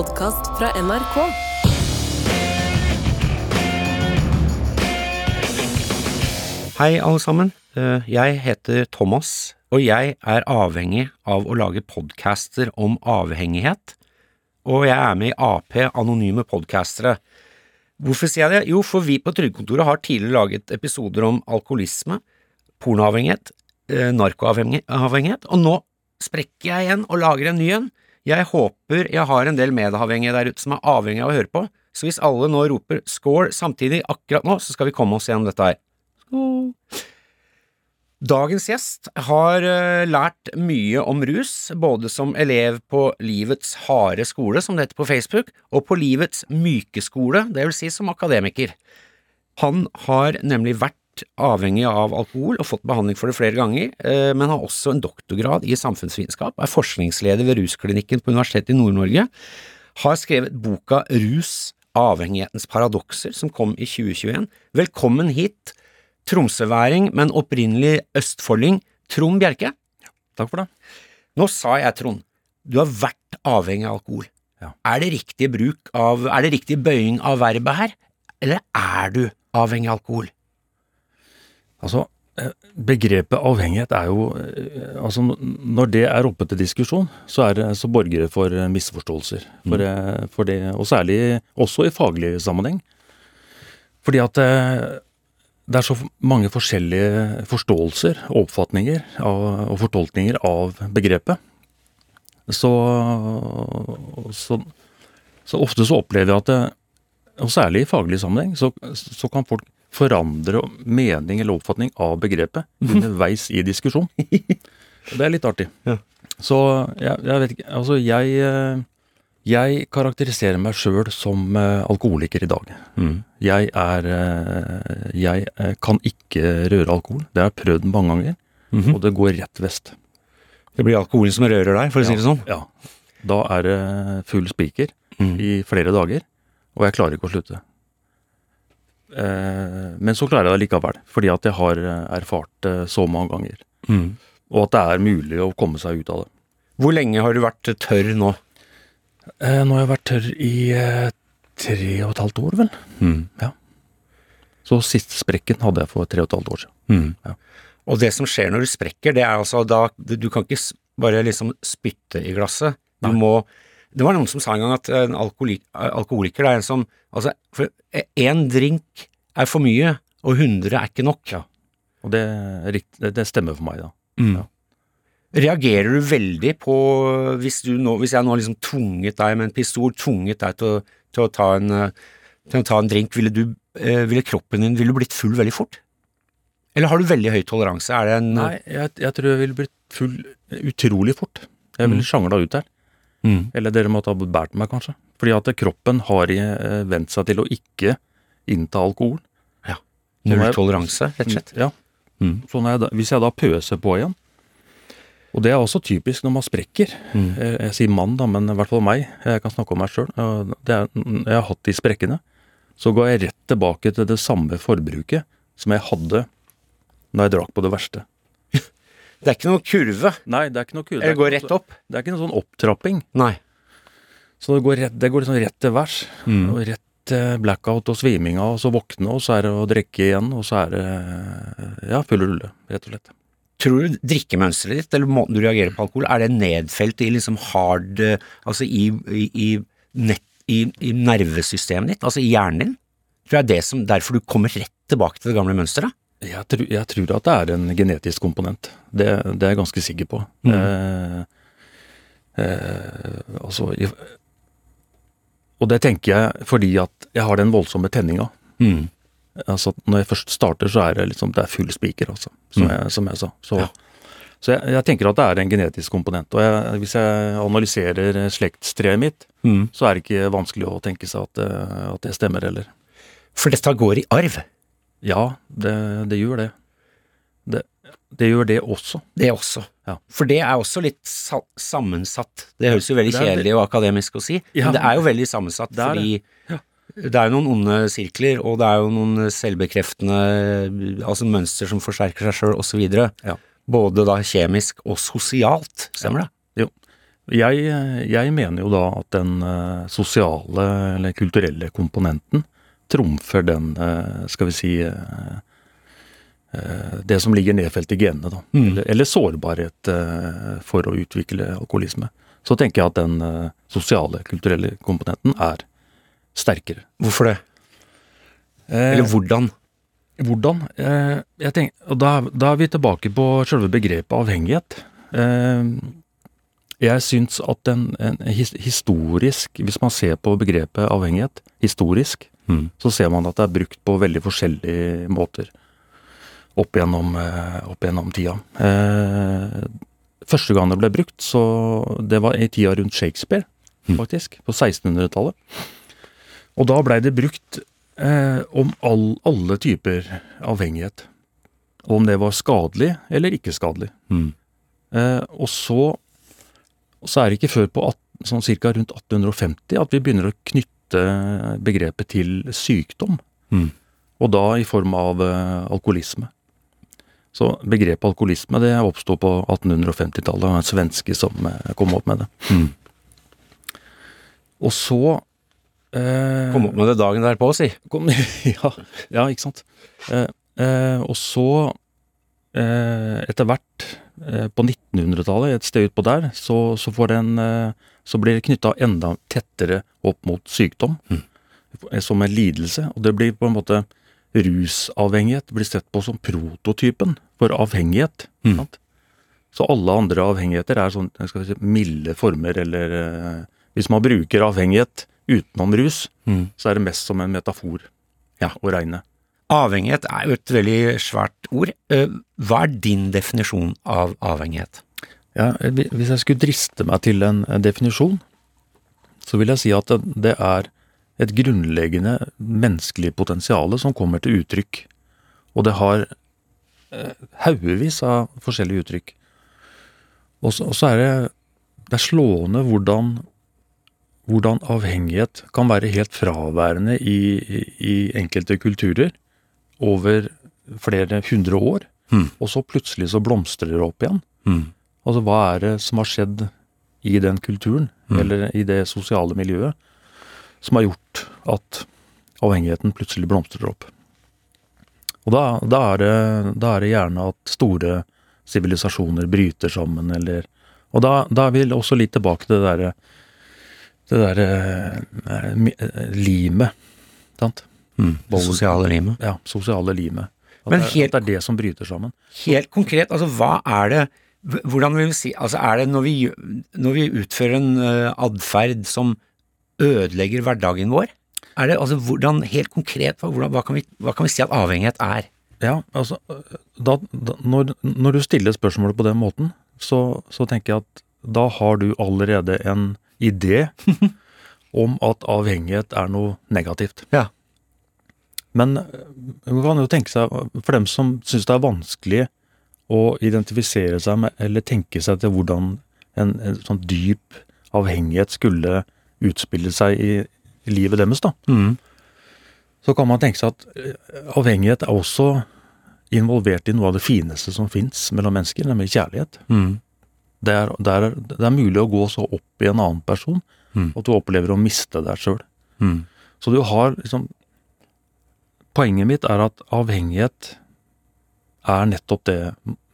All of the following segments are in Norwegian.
podkast fra NRK. Hei, alle sammen. Eh, Jeg heter Thomas, og jeg er avhengig av å lage podcaster om avhengighet. Og jeg er med i Ap, Anonyme Podcastere. Hvorfor sier jeg det? Jo, for vi på Trygdekontoret har tidligere laget episoder om alkoholisme, pornoavhengighet, eh, narkoavhengighet, og nå sprekker jeg igjen og lager en ny en. Jeg håper jeg har en del medavhengige der ute som er avhengige av å høre på, så hvis alle nå roper score samtidig akkurat nå, så skal vi komme oss gjennom dette her. Skål. Dagens gjest har eh, lært mye om rus, både som elev på Livets harde skole, som det heter på Facebook, og på Livets myke skole, det vil si som akademiker. Han har nemlig vært avhengig av alkohol og fått behandling for det flere ganger, eh, men har også en doktorgrad i samfunnsvitenskap, er forskningsleder ved Rusklinikken på Universitetet i Nord-Norge, har skrevet boka Rus avhengighetens paradokser, som kom i 2021. Velkommen hit, tromsøværing, men opprinnelig østfolding, Trond Bjerke. Takk for det. Nå sa jeg, Trond, du har vært avhengig av alkohol. Ja. Er det riktig bruk av, er det riktig bøying av verbet her, eller er du avhengig av alkohol? Altså, eh, begrepet avhengighet er jo eh, Altså, når det er oppe til diskusjon, så, er det, så borger det for eh, misforståelser. For, mm. for det, og særlig også i faglig sammenheng. Fordi at det er så mange forskjellige forståelser og oppfatninger av, og fortolkninger av begrepet. Så, så, så ofte så opplever jeg at og særlig i faglig sammenheng, så, så kan folk forandre mening eller oppfatning av begrepet underveis i diskusjon. Og det er litt artig. Ja. Så jeg, jeg vet ikke Altså, jeg, eh, jeg karakteriserer meg sjøl som eh, alkoholiker i dag. Jeg er eh, Jeg kan ikke røre alkohol. Det har jeg prøvd mange ganger, Mhm. og det går rett vest. Det blir alkoholen som rører deg, for å si det sånn. Ja. Da er det full spiker i flere dager, og jeg klarer ikke å slutte. Eh, men så klarer jeg det likevel, fordi at jeg har eh, erfart det så mange ganger. Mm. Og at det er mulig å komme seg ut av det. Hvor lenge har du vært tørr nå? Eh, nå har jeg vært tørr i tre og et halvt år, vel. Ja. Så siste sprekken hadde jeg for tre og et halvt år siden. Ja. Og det som skjer når du sprekker, det er altså da Du kan ikke bare liksom spytte i glasset. Du Nei. må Det var noen som sa en gang at en alkoholiker er en som Altså, én drink er for mye, og 100 er ikke nok. Ja. Og det, det, stemmer for meg, da. Ja. Reagerer du veldig på hvis, du nå, hvis jeg nå liksom tvunget deg med en pistol, tvunget deg til å, til å, ta, en, til å ta en drink, ville, du, eh, ville kroppen din ville blitt full veldig fort? Eller har du veldig høy toleranse? Er det en Nei, jeg, jeg tror jeg ville blitt full utrolig fort. Jeg ville sjangla ut der. Mm. Eller dere måtte ha båret meg, kanskje. Fordi at kroppen har eh, vent seg til å ikke innta alkohol. Ja. Nå er- Null toleranse, rett og slett? Ja. Mm. Så når jeg da, hvis jeg da pøser på igjen, og det er også typisk når man sprekker Mm. jeg, jeg sier mann, da, men i hvert fall meg. Jeg kan snakke om meg sjøl. Jeg har hatt de sprekkene. Så går jeg rett tilbake til det samme forbruket som jeg hadde da jeg drakk på det verste. Det er ikke noen kurve. Nei, det er ikke noe kurve. Eller går rett opp. Det er ikke noen sånn opptrapping. Nei. Så det går, rett, det går liksom rett til værs. Mm. Og rett til blackout og sviminga, og så våkne, og så er det å drikke igjen, og så er det ja, full rulle, rett og slett. Tror du drikkemønsteret ditt, eller måten du reagerer på alkohol, er det nedfelt i liksom hard Altså i, i, i, nett, i, i nervesystemet ditt, altså i hjernen din? Tror jeg det er det som, derfor du kommer rett tilbake til det gamle mønsteret? Jeg, tror- jeg tror at det er en genetisk komponent. Det, det er jeg ganske sikker på. Eh, eh, altså Og det tenker jeg fordi at jeg har den voldsomme tenninga. Altså, når jeg først starter, så er det liksom det er full spiker, altså. Som, jeg, som jeg sa. Så, Ja. så jeg, jeg tenker at det er en genetisk komponent. Og jeg, hvis jeg analyserer slektstreet mitt, så er det ikke vanskelig å tenke seg at, eh, at det stemmer heller. For dette går i arv, Ja, det, det gjør det. det. Det gjør det også. det også. Ja. For det er også litt sa sammensatt. Det høres jo veldig kjedelig og akademisk å si, Ja. men det er jo veldig sammensatt, Det fordi det. Ja. det er jo noen onde sirkler, og det er jo noen selvbekreftende altså mønster som forsterker seg sjøl, osv. Ja. Både da kjemisk og sosialt, stemmer det? Jo. Jeg, jeg mener jo da at den eh, sosiale eller kulturelle komponenten trumfer den, eh, skal vi si eh, eh, Det som ligger nedfelt i genene, da. Mm. Eller, eller sårbarhet for å utvikle alkoholisme. Så tenker jeg at den sosiale, kulturelle komponenten er sterkere. Hvorfor det? Eh, Eller hvordan? Hvordan? Eh, jeg tenker, da, da er vi tilbake på selve begrepet avhengighet. Eh, jeg syns at en, en his, historisk, hvis man ser på begrepet avhengighet historisk, Mm. så ser man at det er brukt på veldig forskjellige måter opp gjennom, eh, opp gjennom tida. Eh, første gang det ble brukt, så det var i tida rundt Shakespeare, Mm. faktisk, på 1600-tallet. Og da blei det brukt eh, om all, alle typer avhengighet. Om det var skadelig eller ikke skadelig. Mm. Eh, og så, så er det ikke før på at, sånn cirka rundt 1850 at vi begynner å knytte begrepet til sykdom. Mm. Og da i form av eh, alkoholisme. Så begrepet alkoholisme det oppsto på 1850-tallet, og en svenske som eh, kom opp med det. Mm. Og så eh, Kom opp med det dagen derpå, si. Kom, ja, ja, ikke sant. Eh, eh, og så, eh, etter hvert, på 1900-tallet, et sted utpå der, så, så, får en så blir det knytta enda tettere opp mot sykdom, Mm. som en lidelse. Og det blir på en måte rusavhengighet blir sett på som prototypen for avhengighet. Mm. Så alle andre avhengigheter er sånn skal si, milde former, eller eh, Hvis man bruker avhengighet utenom rus, Mm. så er det mest som en metafor Ja. å regne. Avhengighet er jo et veldig svært ord. Eh, Hva er din definisjon av avhengighet? Ja, hvis jeg skulle driste meg til en, definisjon, så vil jeg si at det, er et grunnleggende menneskelig potensial som kommer til uttrykk. Og det har eh, haugevis av forskjellige uttrykk. Og så, er det, det er slående hvordan, hvordan avhengighet kan være helt fraværende i, i, i enkelte kulturer over flere hundre år. Mm. Og så plutselig så blomstrer det opp igjen. Mm. Altså, hva er det som har skjedd i den kulturen, Mm. eller i det sosiale miljøet, som har gjort at avhengigheten plutselig blomstrer opp? Og da, da, er, det, da er det gjerne at store sivilisasjoner bryter sammen, eller Og da, da er vi også litt tilbake til det derre Det derre eh, limet, sant? Mm. Det sosiale limet. Ja, sosiale limet. At, det, at det er det som bryter sammen. Helt konkret, altså hva er det Hvordan vil vi si Altså er det når vi, når vi utfører en uh, atferd som ødelegger hverdagen vår? Er det altså hvordan Helt konkret, hvordan, hva, kan vi, hva kan vi si at avhengighet er? Ja, altså, da, da, når, når du stiller spørsmålet på den måten, så, så tenker jeg at da har du allerede en idé om at avhengighet er noe negativt. Ja. Men eh, man kan jo tenke seg, for dem som syns det er vanskelig å identifisere seg med, eller tenke seg til hvordan en, en sånn dyp avhengighet skulle utspille seg i, livet deres, da Mm. så kan man tenke seg at eh, avhengighet er også involvert i noe av det fineste som fins mellom mennesker, nemlig kjærlighet. Mm. Det er, det, er, det er mulig å gå så opp i en annen person Mm. at du opplever å miste deg sjøl. Mm. Så du har liksom Poenget mitt er at avhengighet er nettopp det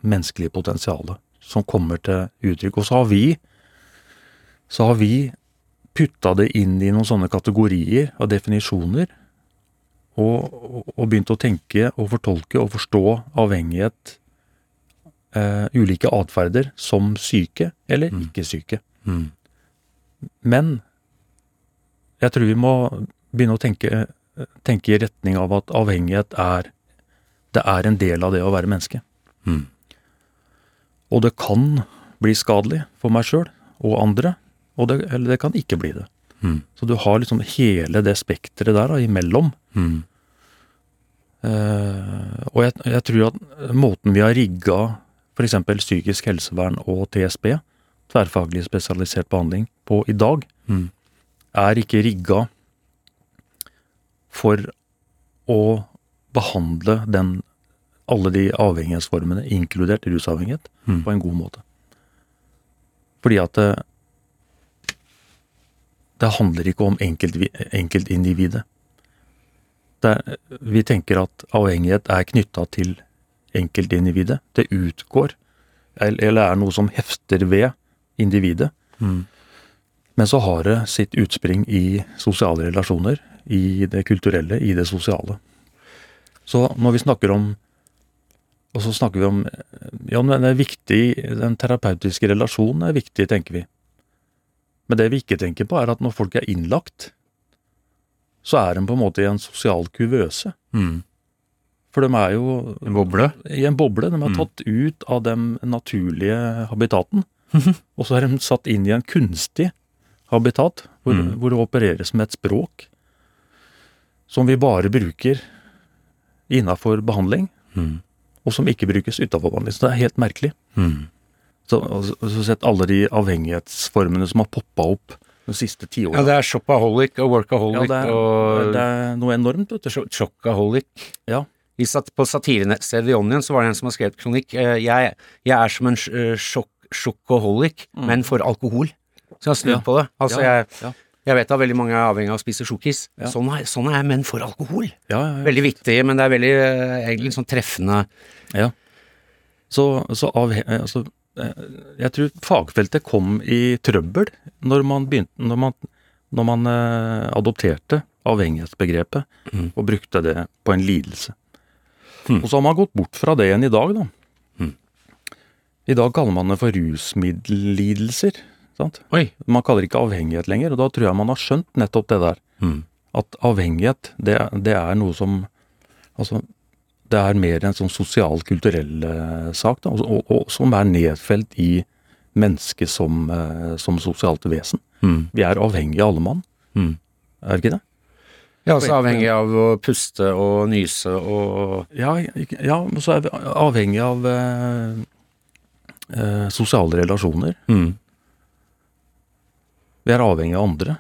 menneskelige potensialet som kommer til uttrykk. Og så har vi så har vi putta det inn i noen sånne kategorier og definisjoner, og, og, og begynt å tenke og fortolke og forstå avhengighet, eh, ulike atferder, som syke eller Mm. ikke syke. Mm. Men jeg tror vi må begynne å tenke, tenke i retning av at avhengighet er det er en del av det å være menneske. Mm. Og det kan bli skadelig for meg sjøl og andre, og det, eller det kan ikke bli det. Mm. Så du har liksom hele det spekteret der da, imellom. Mm. Uh, og jeg, jeg tror at måten vi har rigga f.eks. psykisk helsevern og TSB, tverrfaglig spesialisert behandling, på i dag, Mm. er ikke rigga for å behandle den, alle de avhengighetsformene, inkludert rusavhengighet, Mm. på en god måte. Fordi at det, det handler ikke om enkelt, enkeltindividet. Det er, vi tenker at avhengighet er knytta til enkeltindividet. Det utgår, eller er noe som hefter ved individet. Men så har det sitt utspring i sosiale relasjoner, i det kulturelle, i det sosiale. Så når vi snakker om Og så snakker vi om Ja, men det er viktig, den terapeutiske relasjonen er viktig, tenker vi. Men det vi ikke tenker på, er at når folk er innlagt, så er de på en måte i en sosial kuvøse. Mm. For de er jo En boble? i en boble. De er Mm. tatt ut av den naturlige habitaten. og så er de satt inn i en kunstig habitat, hvor, Mm. hvor det opereres med et språk som vi bare bruker innafor behandling, Mm. og som ikke brukes utafor behandling. Så det er helt merkelig. Mm. Så, så- sett alle de avhengighetsformene som har poppa opp de siste tiåra. Ja, det er shopaholic og workaholic Ja, det er, og det er noe enormt, vet du. Chockaholic. Ja. I sat på satirenettstedet i Onion så var det en som har skrevet kronikk. eh, Jeg, jeg er som en uh, mm. men for alkohol. Så jeg har snudd. Ja. på det. Altså, Ja, jeg, ja. Jeg vet at veldig mange er avhengig av å spise sjokis. Ja. Sånn, er, sånn er menn for alkohol. Ja, ja, ja. Veldig viktig, men det er veldig eh, egentlig sånn treffende. Ja. Så, så av, altså, eh, jeg tror fagfeltet kom i trøbbel når man begynte Når man, når man eh, adopterte avhengighetsbegrepet Mm. og brukte det på en lidelse. Mm. Og så har man gått bort fra det igjen i dag, da. Mm. I dag kaller man det for rusmiddellidelser. Sant? Oi. Man kaller det ikke avhengighet lenger, og da tror jeg man har skjønt nettopp det der. Mm. At avhengighet, det, det er noe som Altså, det er mer en sånn sosial-kulturell eh, sak, da, og, og, og som er nedfelt i mennesket som, eh, som sosialt vesen. Mm. Vi er avhengige av alle mann, Mm. er vi ikke det? Ja, altså avhengig av å puste og nyse og Ja, ja så er vi avhengige av eh, eh, sosiale relasjoner. mm. Vi er avhengig av andre.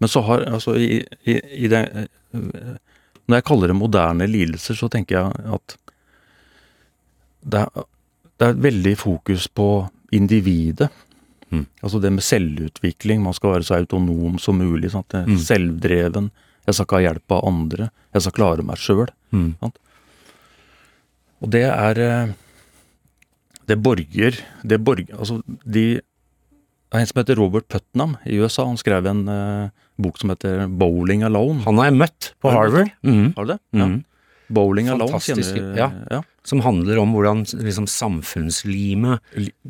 Men så har altså i, i, i det Når jeg kaller det moderne lidelser, så tenker jeg at det er, det er veldig fokus på individet. Mm. Altså det med selvutvikling. Man skal være så autonom som mulig. Mm. Selvdreven. Jeg skal ikke ha hjelp av andre. Jeg skal klare meg sjøl. Mm. Og det er eh, Det borger Det borger Altså, de en som heter Robert Putnam i USA. Han skrev en eh, bok som heter 'Bowling Alone'. Han har jeg møtt på Harvard. Mm. Har du det? Mm. Bowling Alone, Fantastisk, kjenner ja. ja. Som handler om hvordan liksom, samfunnslimet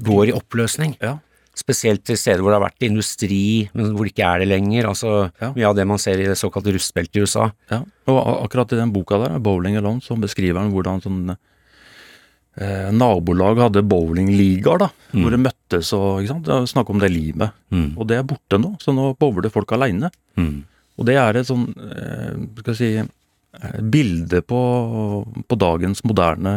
går i oppløsning. Ja. Spesielt til steder hvor det har vært industri, men hvor det ikke er det lenger. Altså Ja. mye av det man ser i det såkalte rustbeltet i USA. Ja, og akkurat i den boka der, 'Bowling Alone', så beskriver han hvordan sånn eh, nabolag hadde bowlingligaer, da. Mm. Hvor det møttes og ikke sant, det er Snakk om det limet. Mm. Og det er borte nå, så nå bowler folk aleine. Mm. Og det er et sånn, eh, skal jeg si, eh, bilde på, på dagens moderne,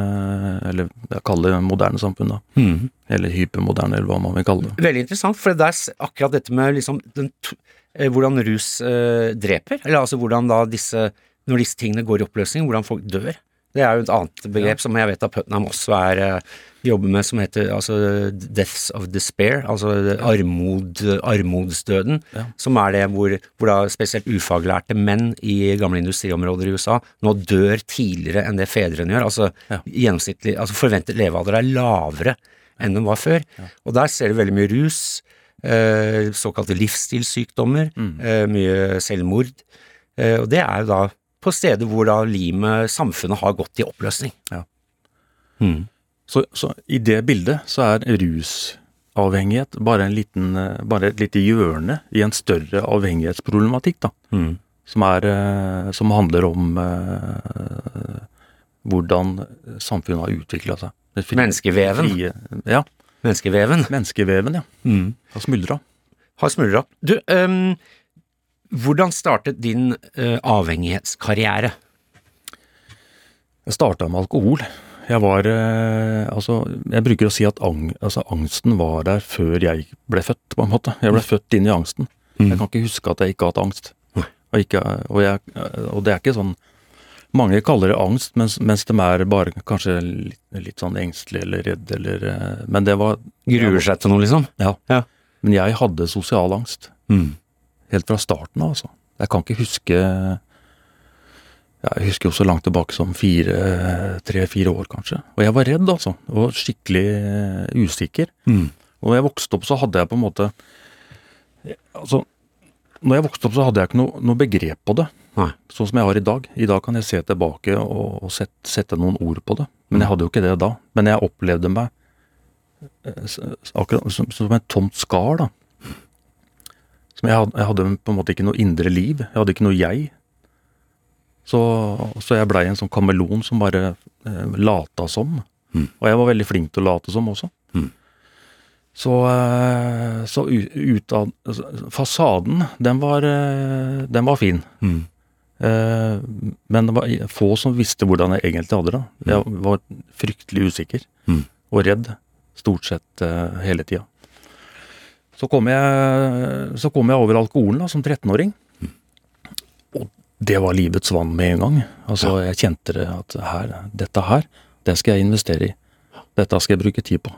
eller jeg kaller det moderne samfunn, da. Mm. Eller hypermoderne, eller hva man vil kalle det. Veldig interessant, for det er akkurat dette med liksom den, t- eh, hvordan rus eh, dreper, eller altså hvordan da disse, når disse tingene går i oppløsning, hvordan folk dør. Det er jo et annet begrep som jeg vet at Putnam også er eh, jobber med, som heter altså deaths of despair, altså armod, armodsdøden, Ja. som er det hvor, hvor da spesielt ufaglærte menn i gamle industriområder i USA nå dør tidligere enn det fedrene gjør. Altså Ja. gjennomsnittlig, altså forventet levealder er lavere enn den var før. Og der ser du veldig mye rus, eh, såkalte livsstilssykdommer, Mm. eh, mye selvmord. Eh, og det er jo da på steder hvor da limet, samfunnet, har gått i oppløsning. Ja. Mm. Så, så i det bildet så er rusavhengighet bare, en liten, eh, bare et lite hjørne i en større avhengighetsproblematikk, da. Mm. Som, er, eh, som handler om eh, hvordan samfunnet har utvikla seg. Menneskeveven. Frie, ja. Menneskeveven. Menneskeveven, ja. Mm. Har smuldra. Har smuldra. Du, ehm, hvordan startet din eh, avhengighetskarriere? Jeg starta med alkohol. Jeg var eh, Altså, jeg bruker å si at ang, altså, angsten var der før jeg ble født, på en måte. Jeg ble født inn i angsten. Mm. Jeg kan ikke huske at jeg ikke har hatt angst. Og, ikke, og, jeg, og det er ikke sånn Mange kaller det angst, mens, mens de er bare kanskje litt, litt sånn engstelige eller redde eller eh, Men det var Gruer seg til noe, liksom? Ja. Ja. Men jeg hadde sosial angst. Mm. Helt fra starten av, altså. Jeg kan ikke huske Jeg husker jo så langt tilbake som fire, tre-fire år, kanskje. Og jeg var redd, altså. Og skikkelig eh, usikker. Mm. Og når jeg vokste opp, så hadde jeg på en måte Altså, når jeg vokste opp, så hadde jeg ikke noe, noe begrep på det. Nei. Sånn som jeg har i dag. I dag kan jeg se tilbake og, og sette, sette noen ord på det. Men jeg hadde jo ikke det da. Men jeg opplevde meg eh, akkurat som, som et tomt skall, da. Jeg, hadde, jeg hadde på en måte ikke noe indre liv. Jeg hadde ikke noe jeg. Så, så jeg blei en sånn kameleon som bare eh, lata som. Mm. Og jeg var veldig flink til å late som også. Mm. Så, eh, så ut av altså, Fasaden, den var, eh, den var fin. Mm. Eh, Men det var få som visste hvordan jeg egentlig hadde det. Jeg var fryktelig usikker Mm. og redd stort sett eh, hele tida. Så kom jeg, så kom jeg over alkoholen da, som 13-åring. Og det var livets vann med en gang. Altså, Jeg kjente det at her, dette her, det skal jeg investere i. Dette skal jeg bruke tid på.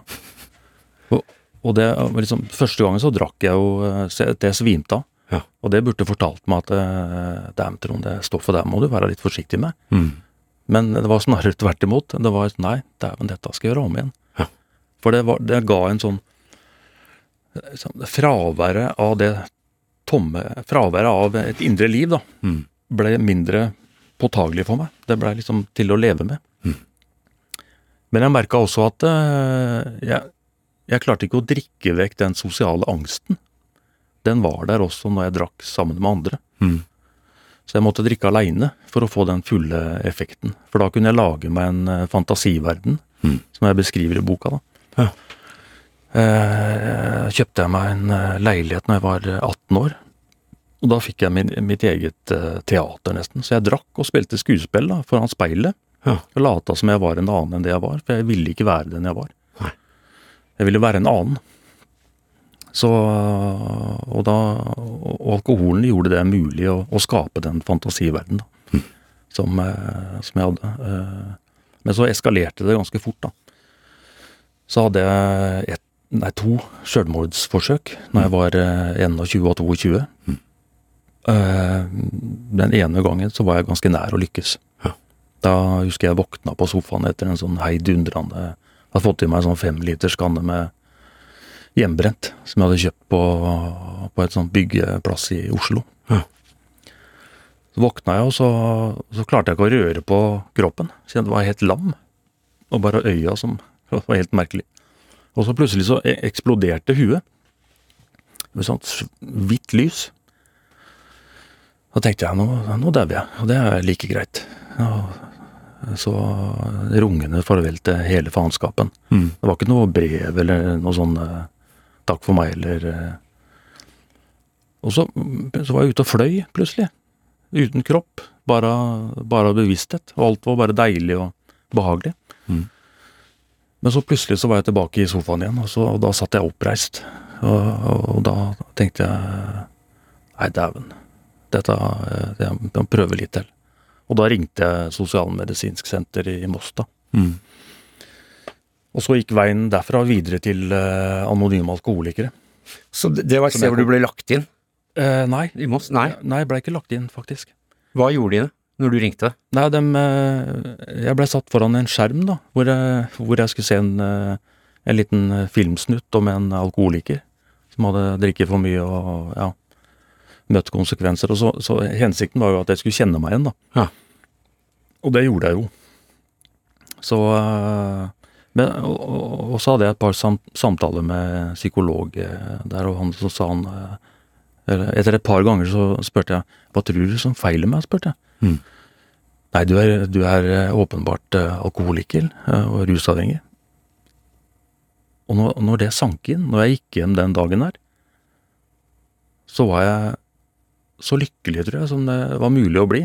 Og, og det liksom, Første gangen så drakk jeg jo eh, jeg svimte av. Ja. Og det burde fortalt meg at eh, dæven, Trond, det stoffet der må du være litt forsiktig med. Mm. Men det var snarere tvert imot. Det var nei, dæven, dette skal jeg gjøre om igjen. Ja. For det, var, det ga en sånn Fraværet av det tomme Fraværet av et indre liv, da, Mm. ble mindre påtagelig for meg. Det ble liksom til å leve med. Mm. Men jeg merka også at eh, jeg, jeg klarte ikke å drikke vekk den sosiale angsten. Den var der også når jeg drakk sammen med andre. Mm. Så jeg måtte drikke aleine for å få den fulle effekten. For da kunne jeg lage meg en eh, fantasiverden, Mm. som jeg beskriver i boka. da. Eh, kjøpte jeg meg en eh, leilighet når jeg var eh, 18 år. Og da fikk jeg min, mitt eget eh, teater, nesten. Så jeg drakk og spilte skuespill da, foran speilet. Ja. Og lata som jeg var en annen enn det jeg var, for jeg ville ikke være den jeg var. Nei. Jeg ville være en annen. Så, og, da, og alkoholen gjorde det mulig å, å skape den fantasiverdenen da, som, eh, som jeg hadde. Eh, Men så eskalerte det ganske fort, da. Så hadde jeg et, nei, to selvmordsforsøk når jeg var eh, 21 og 22. Eh, Den ene gangen så var jeg ganske nær å lykkes. Ja. Da husker jeg våkna på sofaen etter en sånn heidundrende Hadde fått i meg en sånn femliterskanne med hjemmebrent som jeg hadde kjøpt på, på et sånt byggeplass i Oslo. Ja. Så våkna jeg, og så, så klarte jeg ikke å røre på kroppen. Så jeg var helt lam. Og bare øya som Det var helt merkelig. Og så plutselig så e- eksploderte huet. Med sånt hvitt lys. Da tenkte jeg nå, nå dauer jeg, og det er like greit. Og så rungende farvel til hele faenskapen. Mm. Det var ikke noe brev eller noe sånn eh, 'takk for meg' eller eh. Og så, så var jeg ute og fløy, plutselig. Uten kropp. Bare, bare bevissthet. Og alt var bare deilig og behagelig. Mm. Men så plutselig så var jeg tilbake i sofaen igjen, og, så, og da satt jeg oppreist. Og, og, og da tenkte jeg Nei, dæven. Dette eh, det, Jeg må prøve litt til. Og da ringte jeg Sosialmedisinsk senter i Moss, da. Mm. Og så gikk veien derfra videre til eh, anonyme alkoholikere. Så det det var et sted hvor du ble lagt inn? Eh, nei. I Moss? Nei. Nei, jeg blei ikke lagt inn, faktisk. Hva gjorde de når du ringte? Nei, dem, eh, jeg blei satt foran en skjerm, da, hvor jeg, hvor jeg skulle se en, eh, en liten eh, filmsnutt om en alkoholiker som hadde drikket for mye og ja, møtt konsekvenser. Og så, så hensikten var jo at jeg skulle kjenne meg igjen, da. Ja. Og det gjorde jeg jo. Så men, og, og, og så hadde jeg et par sam, samtaler med psykolog der, og han så sa han eller Etter et par ganger så spurte jeg hva tror du som feiler meg, spurte jeg. Mm. Nei, du er, du er eh, åpenbart eh, alkoholiker eh, og rusavhengig. Og når, når det sank inn, når jeg gikk hjem den dagen der, så var jeg så lykkelig, tror jeg, som det var mulig å bli.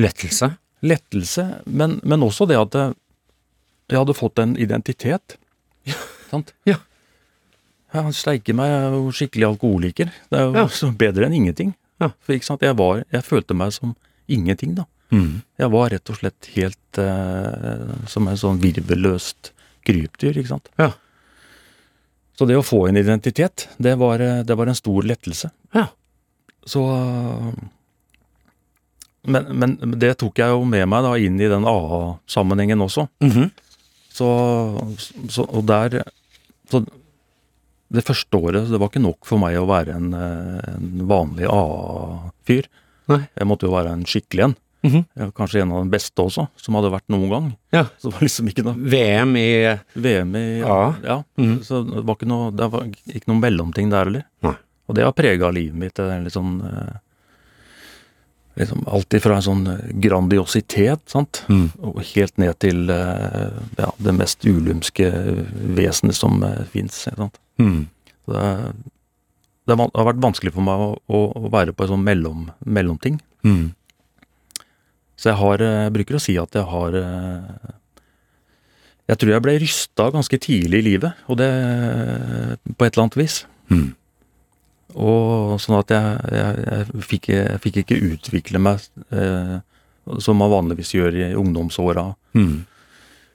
Lettelse? Lettelse, men, men også det at jeg, jeg hadde fått en identitet. Sant? Ja. Han steike meg, jeg er jo skikkelig alkoholiker. Det er jo Ja. bedre enn ingenting. Ja. For jeg var, jeg følte meg som ingenting, da. Mm. Jeg var rett og slett helt eh, som en sånn virvelløst krypdyr, ikke sant. Ja. Så det å få en identitet, det var, eh, det var en stor lettelse. Ja. så men, men det tok jeg jo med meg da inn i den AA-sammenhengen også. Mhm. Så, så Og der Så det første året det var ikke nok for meg å være en, eh, en vanlig AA-fyr. Nei. Jeg måtte jo være en skikkelig en. Mhm. Ja, kanskje en av de beste også, som hadde vært noen gang. Ja. Så det var liksom ikke noe VM i VM i Ja. Ja. Mhm. Så det var ikke noe, det var ikke noen mellomting der heller. Nei. Og det har prega livet mitt. Det er litt sånn eh, liksom Alt ifra en sånn grandiositet, sant, Mm. og helt ned til eh, ja, det mest ulumske vesenet som uh, fins. Mm. Så Det, det har vært vanskelig for meg å, å, å være på en sånn mellom, mellomting. Mm. Så jeg har eh, Jeg bruker å si at jeg har eh, Jeg tror jeg ble rysta ganske tidlig i livet, og det på et eller annet vis. Mm. Og sånn at jeg, jeg, jeg, fikk, jeg fikk ikke utvikle meg eh, som man vanligvis gjør i ungdomsåra. Mm.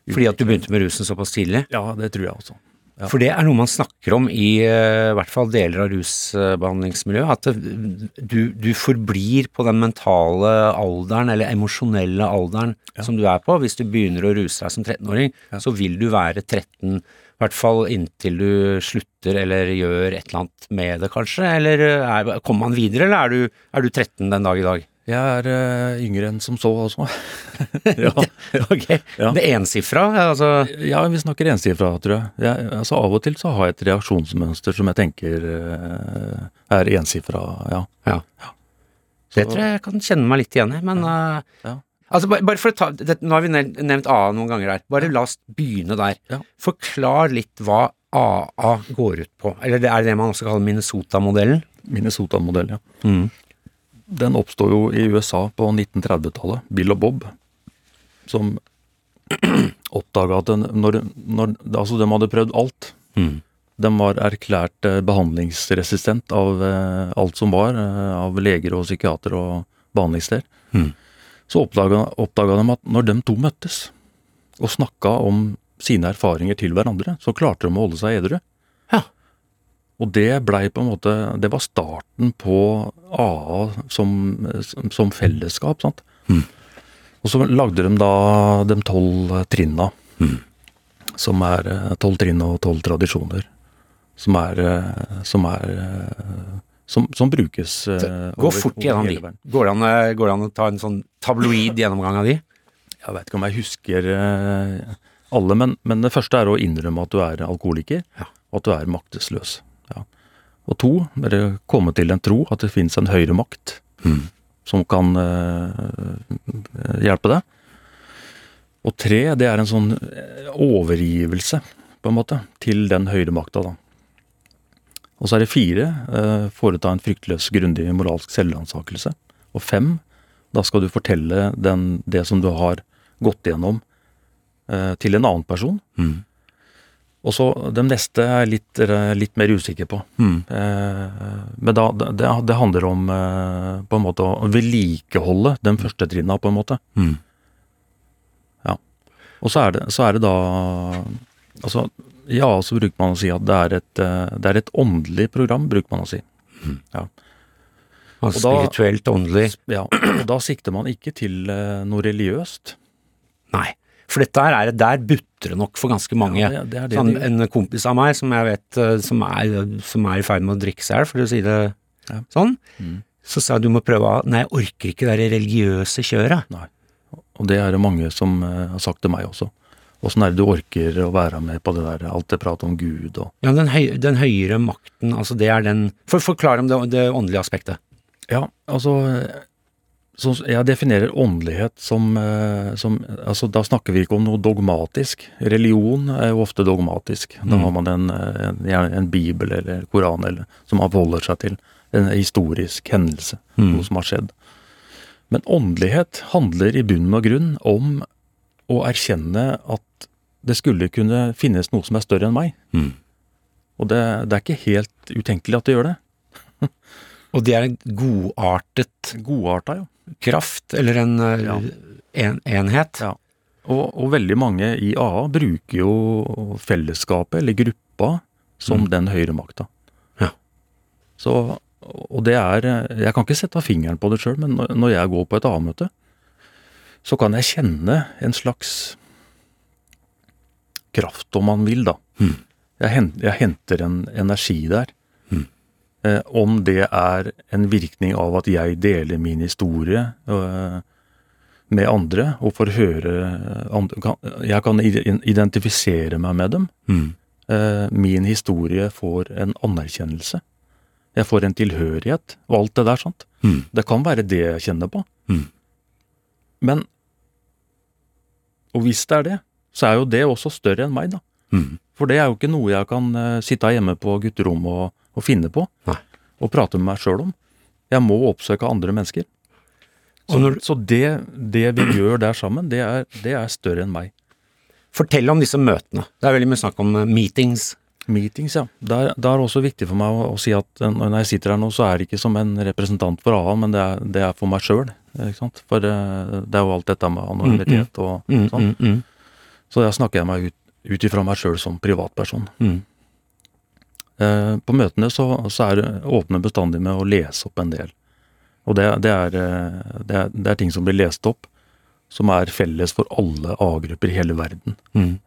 Fordi at du begynte med rusen såpass tidlig? Ja, det tror jeg også. Ja. For det er noe man snakker om i i hvert fall deler av rusbehandlingsmiljøet, at du, du forblir på den mentale alderen, eller emosjonelle alderen Ja. som du er på. Hvis du begynner å ruse deg som 13-åring, Ja. så vil du være 13, i hvert fall inntil du slutter eller gjør et eller annet med det, kanskje? Eller eh, er, kommer man videre, eller er du, er du 13 den dag i dag? Jeg er uh, yngre enn som så også. ja, Ok, Ja. Det ensifra, altså ja, vi snakker ensifra, tror jeg. jeg. Altså Av og til så har jeg et reaksjonsmønster som jeg tenker uh, er ensifra, ja. Ja. ja. Det tror jeg jeg kan kjenne meg litt igjen i, men uh, Ja. Altså, bare, bare for å ta, det, Nå har vi nevnt, AA noen ganger her. Bare la oss begynne der. Forklar litt hva AA går ut på. Eller det er det man også kaller Minnesota-modellen. Minnesota-modell, ja. Den oppsto jo i USA på 1930-tallet. Bill og Bob, som oppdaga at den, når, når, altså de hadde prøvd alt. Mm. De var erklært eh, behandlingsresistent av eh, alt som var, eh, av leger og psykiater og behandlingssteder. Mm. Så oppdaga, oppdaga de at når de to møttes og snakka om sine erfaringer til hverandre, så klarte de å holde seg edru. Og det blei på en måte Det var starten på AA som, som fellesskap, sant. Mm. Og så lagde de da de tolv trinna, Mm. som er tolv trinn og tolv tradisjoner. Som er Som er Som, som brukes uh, Gå over- fort over gjennom de. Går det, an, eh, går det an å ta en sånn tabloid gjennomgang av de? Jeg veit ikke om jeg husker uh, alle, men, men det første er å innrømme at du er alkoholiker, Ja. og at du er maktesløs. Og to, er det komme til en tro at det finnes en høyere makt Mm. som kan eh, hjelpe deg. Og tre, det er en sånn eh, overgivelse, på en måte, til den høyere makta, da. Og så er det fire, eh, foreta en fryktløs, grundig moralsk selvransakelse. Og fem, da skal du fortelle den, det som du har gått gjennom, eh, til en annen person. Mm. Og så de neste er jeg litt, eh, litt mer usikker på. Mm. Eh, men da, det, det handler om eh, på en måte å vedlikeholde den første trinna, på en måte. Mm. Og så er det, så er det da Altså, ja, så bruker man å si at det er et, eh, det er et åndelig program, bruker man å si. Ja. Og og spirituelt, åndelig Ja, og da sikter man ikke til eh, noe religiøst. Nei. For dette her er, der butter nok for ganske mange. Ja, det, det sånn, en kompis av meg som jeg vet eh, som er, som er i ferd med å drikke seg i hjel, for å si det Ja. sånn, Mm. så sa jeg du må prøve å Nei, jeg orker ikke det religiøse kjøret. Nei. Og det er det mange som eh, har sagt til meg også. Åssen er det du orker å være med på det der, alt det pratet om Gud og Ja, den, høy, den høyere makten, altså det er den For Forklar om det, det åndelige aspektet. Ja, altså så Jeg definerer åndelighet som, eh, som altså Da snakker vi ikke om noe dogmatisk. Religion er jo ofte dogmatisk. Da Mm. har man en, en, en bibel eller koran eller, som man forholder seg til. En historisk hendelse. Mm. Noe som har skjedd. Men åndelighet handler i bunn og grunn om å erkjenne at det skulle kunne finnes noe som er større enn meg. Mm. Og det, det er ikke helt utenkelig at det gjør det. Og det er en godartet Godarta, jo. Kraft, eller en, eh, Ja. en enhet. Ja. Og, og veldig mange i AA bruker jo fellesskapet, eller gruppa, som Mm. den høyere makta. Ja. Så og det er Jeg kan ikke sette fingeren på det sjøl, men når- jeg går på et A-møte, så kan jeg kjenne en slags kraft, om man vil, da. Mm. Jeg henter en energi der. Eh, om det er en virkning av at jeg deler min historie øh, med andre, og får høre andre, kan, Jeg kan identifisere meg med dem. Mm. Eh, min historie får en anerkjennelse. Jeg får en tilhørighet, og alt det der, sant. Mm. Det kan være det jeg kjenner på. Mm. Men Og hvis det er det, så er jo det også større enn meg, da. Mm. For det er jo ikke noe jeg kan eh, sitte hjemme på gutterommet og, og finne på. Nei. Og prate med meg sjøl om. Jeg må oppsøke andre mennesker. Så, Og når- så det, det vi gjør der sammen, det er, det er større enn meg. Fortell om disse møtene. Det er veldig mye snakk om eh, meetings. Meetings, ja. Det er, det er også viktig for meg å, å si at eh, når jeg sitter her nå, så er det ikke som en representant for AA, men det er, det er for meg sjøl. For eh, det er jo alt dette med anonymitet og Mm, sånn. mm, mm, Så der snakker jeg meg ut, ut ifra meg sjøl som privatperson. mm. Eh, på møtene så, så er åpne bestandig med å lese opp en del. Og det, det, er, eh, det, er, det er ting som blir lest opp, som er felles for alle A-grupper i hele verden. Mm.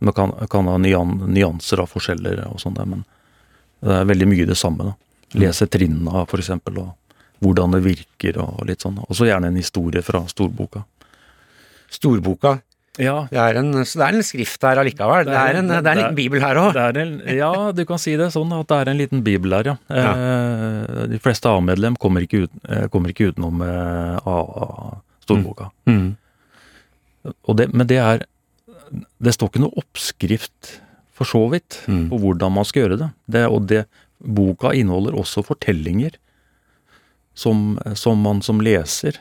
Man kan, kan ha nyan, nyanser av forskjeller og sånn men det er veldig mye det samme. da. Lese trinnene for eksempel, og hvordan det virker og litt sånn. Og så gjerne en historie fra storboka. Storboka. Ja, Det er en, så det er en skrift her allikevel. Det er en, det er en liten bibel her òg. Ja, du kan si det sånn at det er en liten bibel her, ja. Eh, de fleste A-medlem kommer, eh, kommer ikke utenom eh, AA-storboka. Mm. Mm. men det er Det står ikke noe oppskrift, for så vidt, Mm. på hvordan man skal gjøre det. det og det, boka inneholder også fortellinger som, som man som leser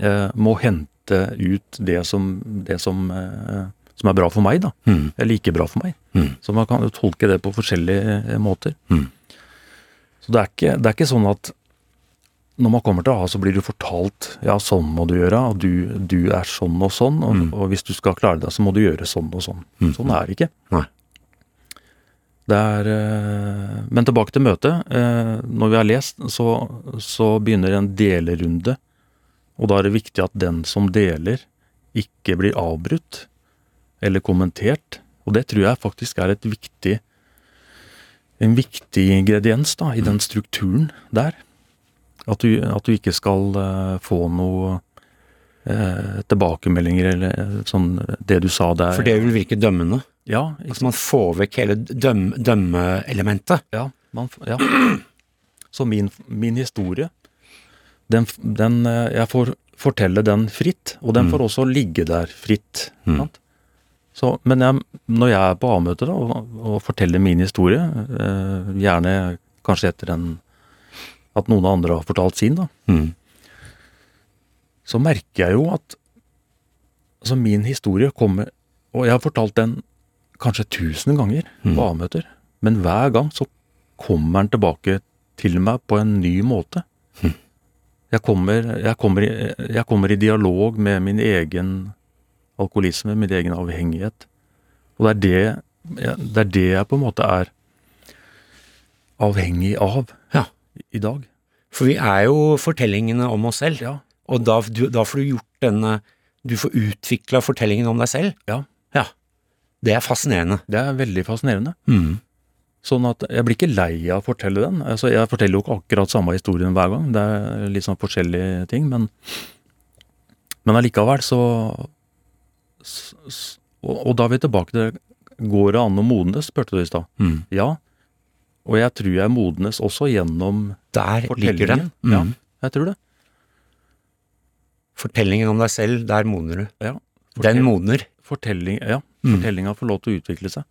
eh, må hente ut det som, det som, eh, som er bra for meg, da. Mm. Eller ikke bra for meg. Mm. Så man kan jo tolke det på forskjellige eh, måter. Mm. Så det er, ikke, det er ikke sånn at når man kommer til A, så blir du fortalt ja, sånn må du gjøre, og du, du er sånn og sånn, og, Mm. og hvis du skal klare det, så må du gjøre sånn og sånn. Mm. Sånn er det ikke. Nei. Det er, eh, men tilbake til møtet. Når vi har lest, så, så begynner en delerunde. Og da er det viktig at den som deler, ikke blir avbrutt eller kommentert. Og det tror jeg faktisk er et viktig, en viktig ingrediens da, i den strukturen der. At du, at du ikke skal eh, få noe eh, tilbakemeldinger eller eh, sånn det du sa der. For det vil virke dømmende. Ja, ikke Altså man får vekk hele døm, dømmeelementet. Ja, man, ja. Så min, min historie, den, den eh, Jeg får fortelle den fritt, og den Mm. får også ligge der fritt. Mm. Sant? Så, men jeg, når jeg er på A-møte og, og forteller min historie, eh, gjerne kanskje etter en, at noen andre har fortalt sin, da, Mm. så merker jeg jo at altså min historie kommer Og jeg har fortalt den kanskje tusen ganger Mm. på A-møter, men hver gang så kommer den tilbake til meg på en ny måte. Jeg, kommer, jeg, kommer jeg kommer i dialog med min egen alkoholisme, min egen avhengighet. Og det er det, det er det jeg på en måte er avhengig av Ja. i dag. For vi er jo fortellingene om oss selv, Ja. og da, du, da får du gjort denne Du får utvikla fortellingen om deg selv. Ja. Ja. Det er fascinerende. Det er veldig fascinerende. Mm. Sånn at jeg blir ikke lei av å fortelle den. Altså, jeg forteller jo ikke akkurat samme historien hver gang, det er litt sånn forskjellige ting, men, men allikevel så, så, og, og da er vi tilbake til Går det an å modnes, spurte du i stad. Mm. Ja. Og jeg tror jeg modnes også gjennom Der fortellingen. Ja, Mm. jeg tror det. Fortellingen om deg selv, der modner du. Ja. Den modner. Fortelling, ja, Mm. fortellinga får lov til å utvikle seg.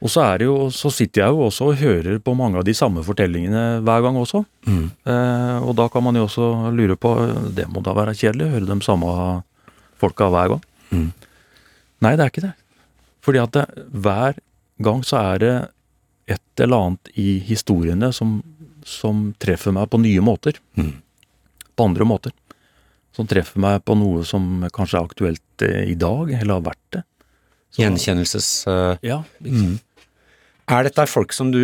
Og så, er det jo, så sitter jeg jo også og hører på mange av de samme fortellingene hver gang også. Mm. Eh, og da kan man jo også lure på Det må da være kjedelig å høre de samme folka hver gang. Mm. Nei, det er ikke det. Fordi at det, hver gang så er det et eller annet i historiene som, som treffer meg på nye måter. Mm. På andre måter. Som treffer meg på noe som kanskje er aktuelt eh, i dag, eller har vært det. Så- Gjenkjennelses... Uh, Ja, ikke sant? Er dette folk som du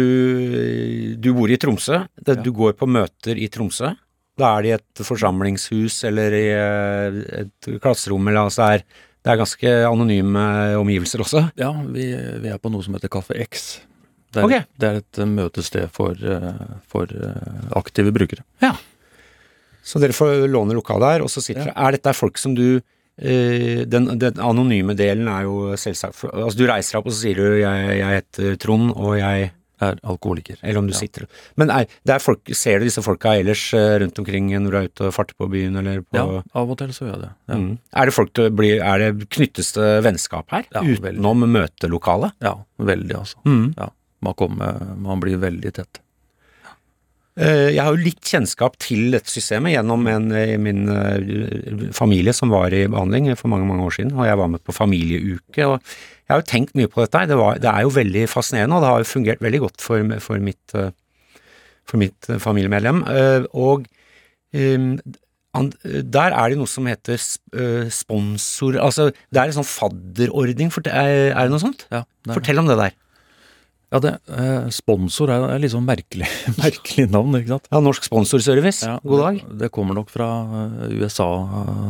Du bor i Tromsø. Det, Du går på møter i Tromsø. Da er det i et forsamlingshus eller i eh, et klasserom, eller altså er, det er ganske anonyme omgivelser også. Ja, vi, vi er på noe som heter Kaffe X. Det er, okay. det er et eh, møtested for, eh, for aktive brukere. Ja. Så dere får låne lokalet her, og så sitter dere Er dette folk som du den, den anonyme delen er jo selvsagt Altså du reiser deg opp og så sier du jeg, jeg heter Trond, og jeg Er alkoholiker. Eller om du Ja. sitter Men er, det er folk, ser du disse folka ellers eh, rundt omkring når du er ute og farter på byen, eller på Ja, av og til så gjør jeg det. Ja, Mm. Er det folk du blir Er det knyttes det vennskap her? Ja, utenom møtelokalet? ja veldig, altså. Mm. Ja, man, kommer, man blir veldig tett. Eh, Jeg har jo litt kjennskap til dette systemet gjennom en min eh, familie som var i behandling for mange mange år siden, og jeg var med på familieuke. og Jeg har jo tenkt mye på dette. Det, var, det er jo veldig fascinerende, og det har jo fungert veldig godt for, for mitt, eh, for mitt eh, familiemedlem. Eh, Og eh, der er det noe som heter eh, sponsor Altså, det er en sånn fadderordning. Er det noe sånt? Ja, det Fortell om det der. Ja det, eh, sponsor er, er sånn merkelig, merkelig navn, ikke sant? Ja, Norsk Sponsorservice. Ja, God dag. Det, det kommer nok fra eh, USA,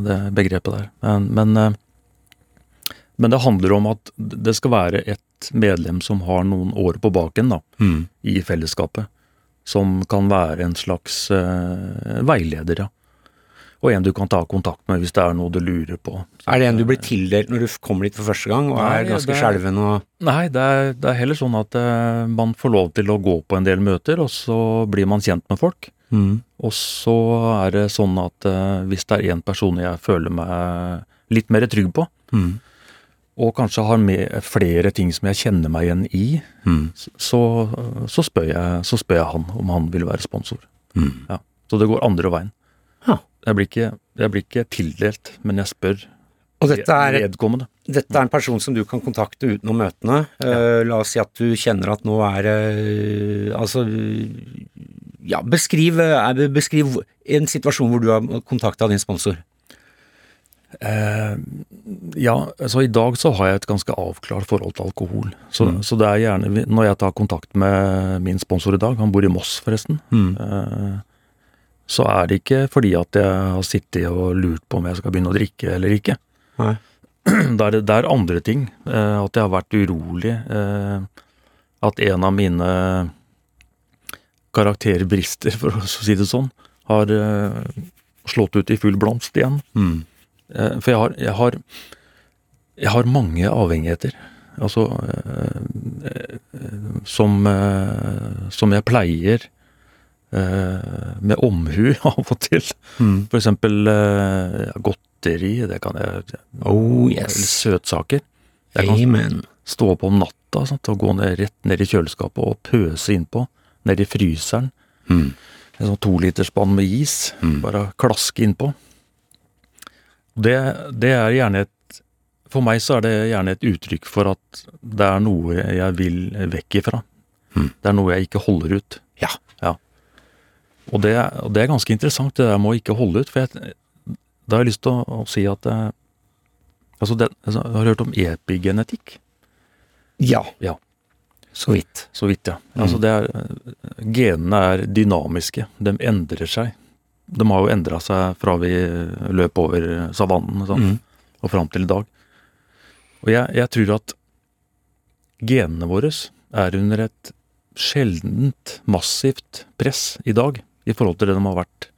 det begrepet der. Men, men, eh, men det handler om at det skal være et medlem som har noen år på baken da, Mm. i fellesskapet. Som kan være en slags eh, veileder, ja. Og en du kan ta kontakt med hvis det er noe du lurer på. Er det en du blir tildelt når du kommer dit for første gang og Nei, er ganske skjelven og Nei, det er, det er heller sånn at uh, man får lov til å gå på en del møter, og så blir man kjent med folk. Og så er det sånn at uh, hvis det er én person jeg føler meg litt mer trygg på, Mm. og kanskje har flere ting som jeg kjenner meg igjen i, Mm. så, så, spør, jeg, så spør jeg han om han vil være sponsor. Mm. Ja. Så det går andre veien. Ja. Jeg blir, ikke, jeg blir ikke tildelt, men jeg spør Og dette er, vedkommende. dette er en person som du kan kontakte utenom møtene. Eh, la oss si at du kjenner at nå er uh, Altså Ja, beskriv, uh, beskriv en situasjon hvor du har kontakta din sponsor. Eh, ja, altså i dag så har jeg et ganske avklart forhold til alkohol. Så, Mm. så det er gjerne Når jeg tar kontakt med min sponsor i dag, han bor i Moss forresten, eh, så er det ikke fordi at jeg har sittet og lurt på om jeg skal begynne å drikke eller ikke. Nei. Det er, det er andre ting. Eh, at jeg har vært urolig. Eh, at en av mine karakterbrister, for å si det sånn, har eh, slått ut i full blomst igjen. Mm. Eh, For jeg har, jeg har, jeg har mange avhengigheter. Altså eh, eh, som, som jeg pleier med omhu av og til. Mm. For eksempel eh, godteri, det kan jeg Oh Eller søtsaker. Jeg kan Amen. stå opp om natta sant, og gå ned, rett ned i kjøleskapet og pøse innpå. Ned i fryseren. Mm. En sånn toliterspann med is. Mm. Bare klaske innpå. Det, det er gjerne et For meg så er det gjerne et uttrykk for at det er noe jeg vil vekk ifra. Mm. Det er noe jeg ikke holder ut. Ja. Og det, og det er ganske interessant, det der med å ikke holde ut. For jeg, da har jeg lyst til å, å si at eh, Altså, det, altså, jeg har hørt om epigenetikk. Ja. Ja. Så vidt. Så vidt, ja. Altså det er, genene er dynamiske. De endrer seg. De har jo endra seg fra vi løp over savannen sant? Mm. og fram til i dag. Og jeg, jeg tror at genene våre er under et sjeldent massivt press i dag i forhold til det de har vært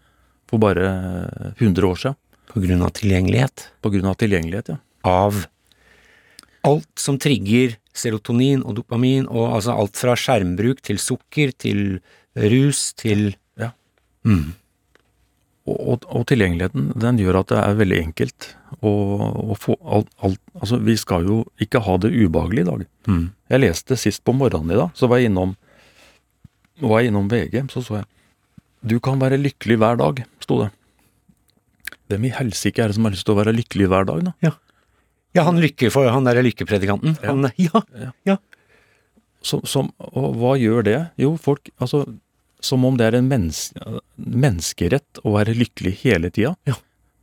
for bare 100 år siden. På grunn av tilgjengelighet. På grunn av tilgjengelighet, ja. Av alt som trigger serotonin og dopamin, og altså alt fra skjermbruk til sukker til rus til Ja. Mm. Og, og, og tilgjengeligheten den gjør at det er veldig enkelt å, å få alt, alt Altså, vi skal jo ikke ha det ubehagelig i dag. Mm. Jeg leste sist på morgenen i dag, så var jeg innom, var jeg innom VG, så så jeg Du kan være lykkelig hver dag, sto det. Hvem i helsike er det som har lyst til å være lykkelig hver dag, da? Ja, han lykke for han derre lykkepredikanten. Ja. Han, ja. Som, som, og hva gjør det? Jo, folk Altså, som om det er en mens, menneskerett å være lykkelig hele tida. Ja.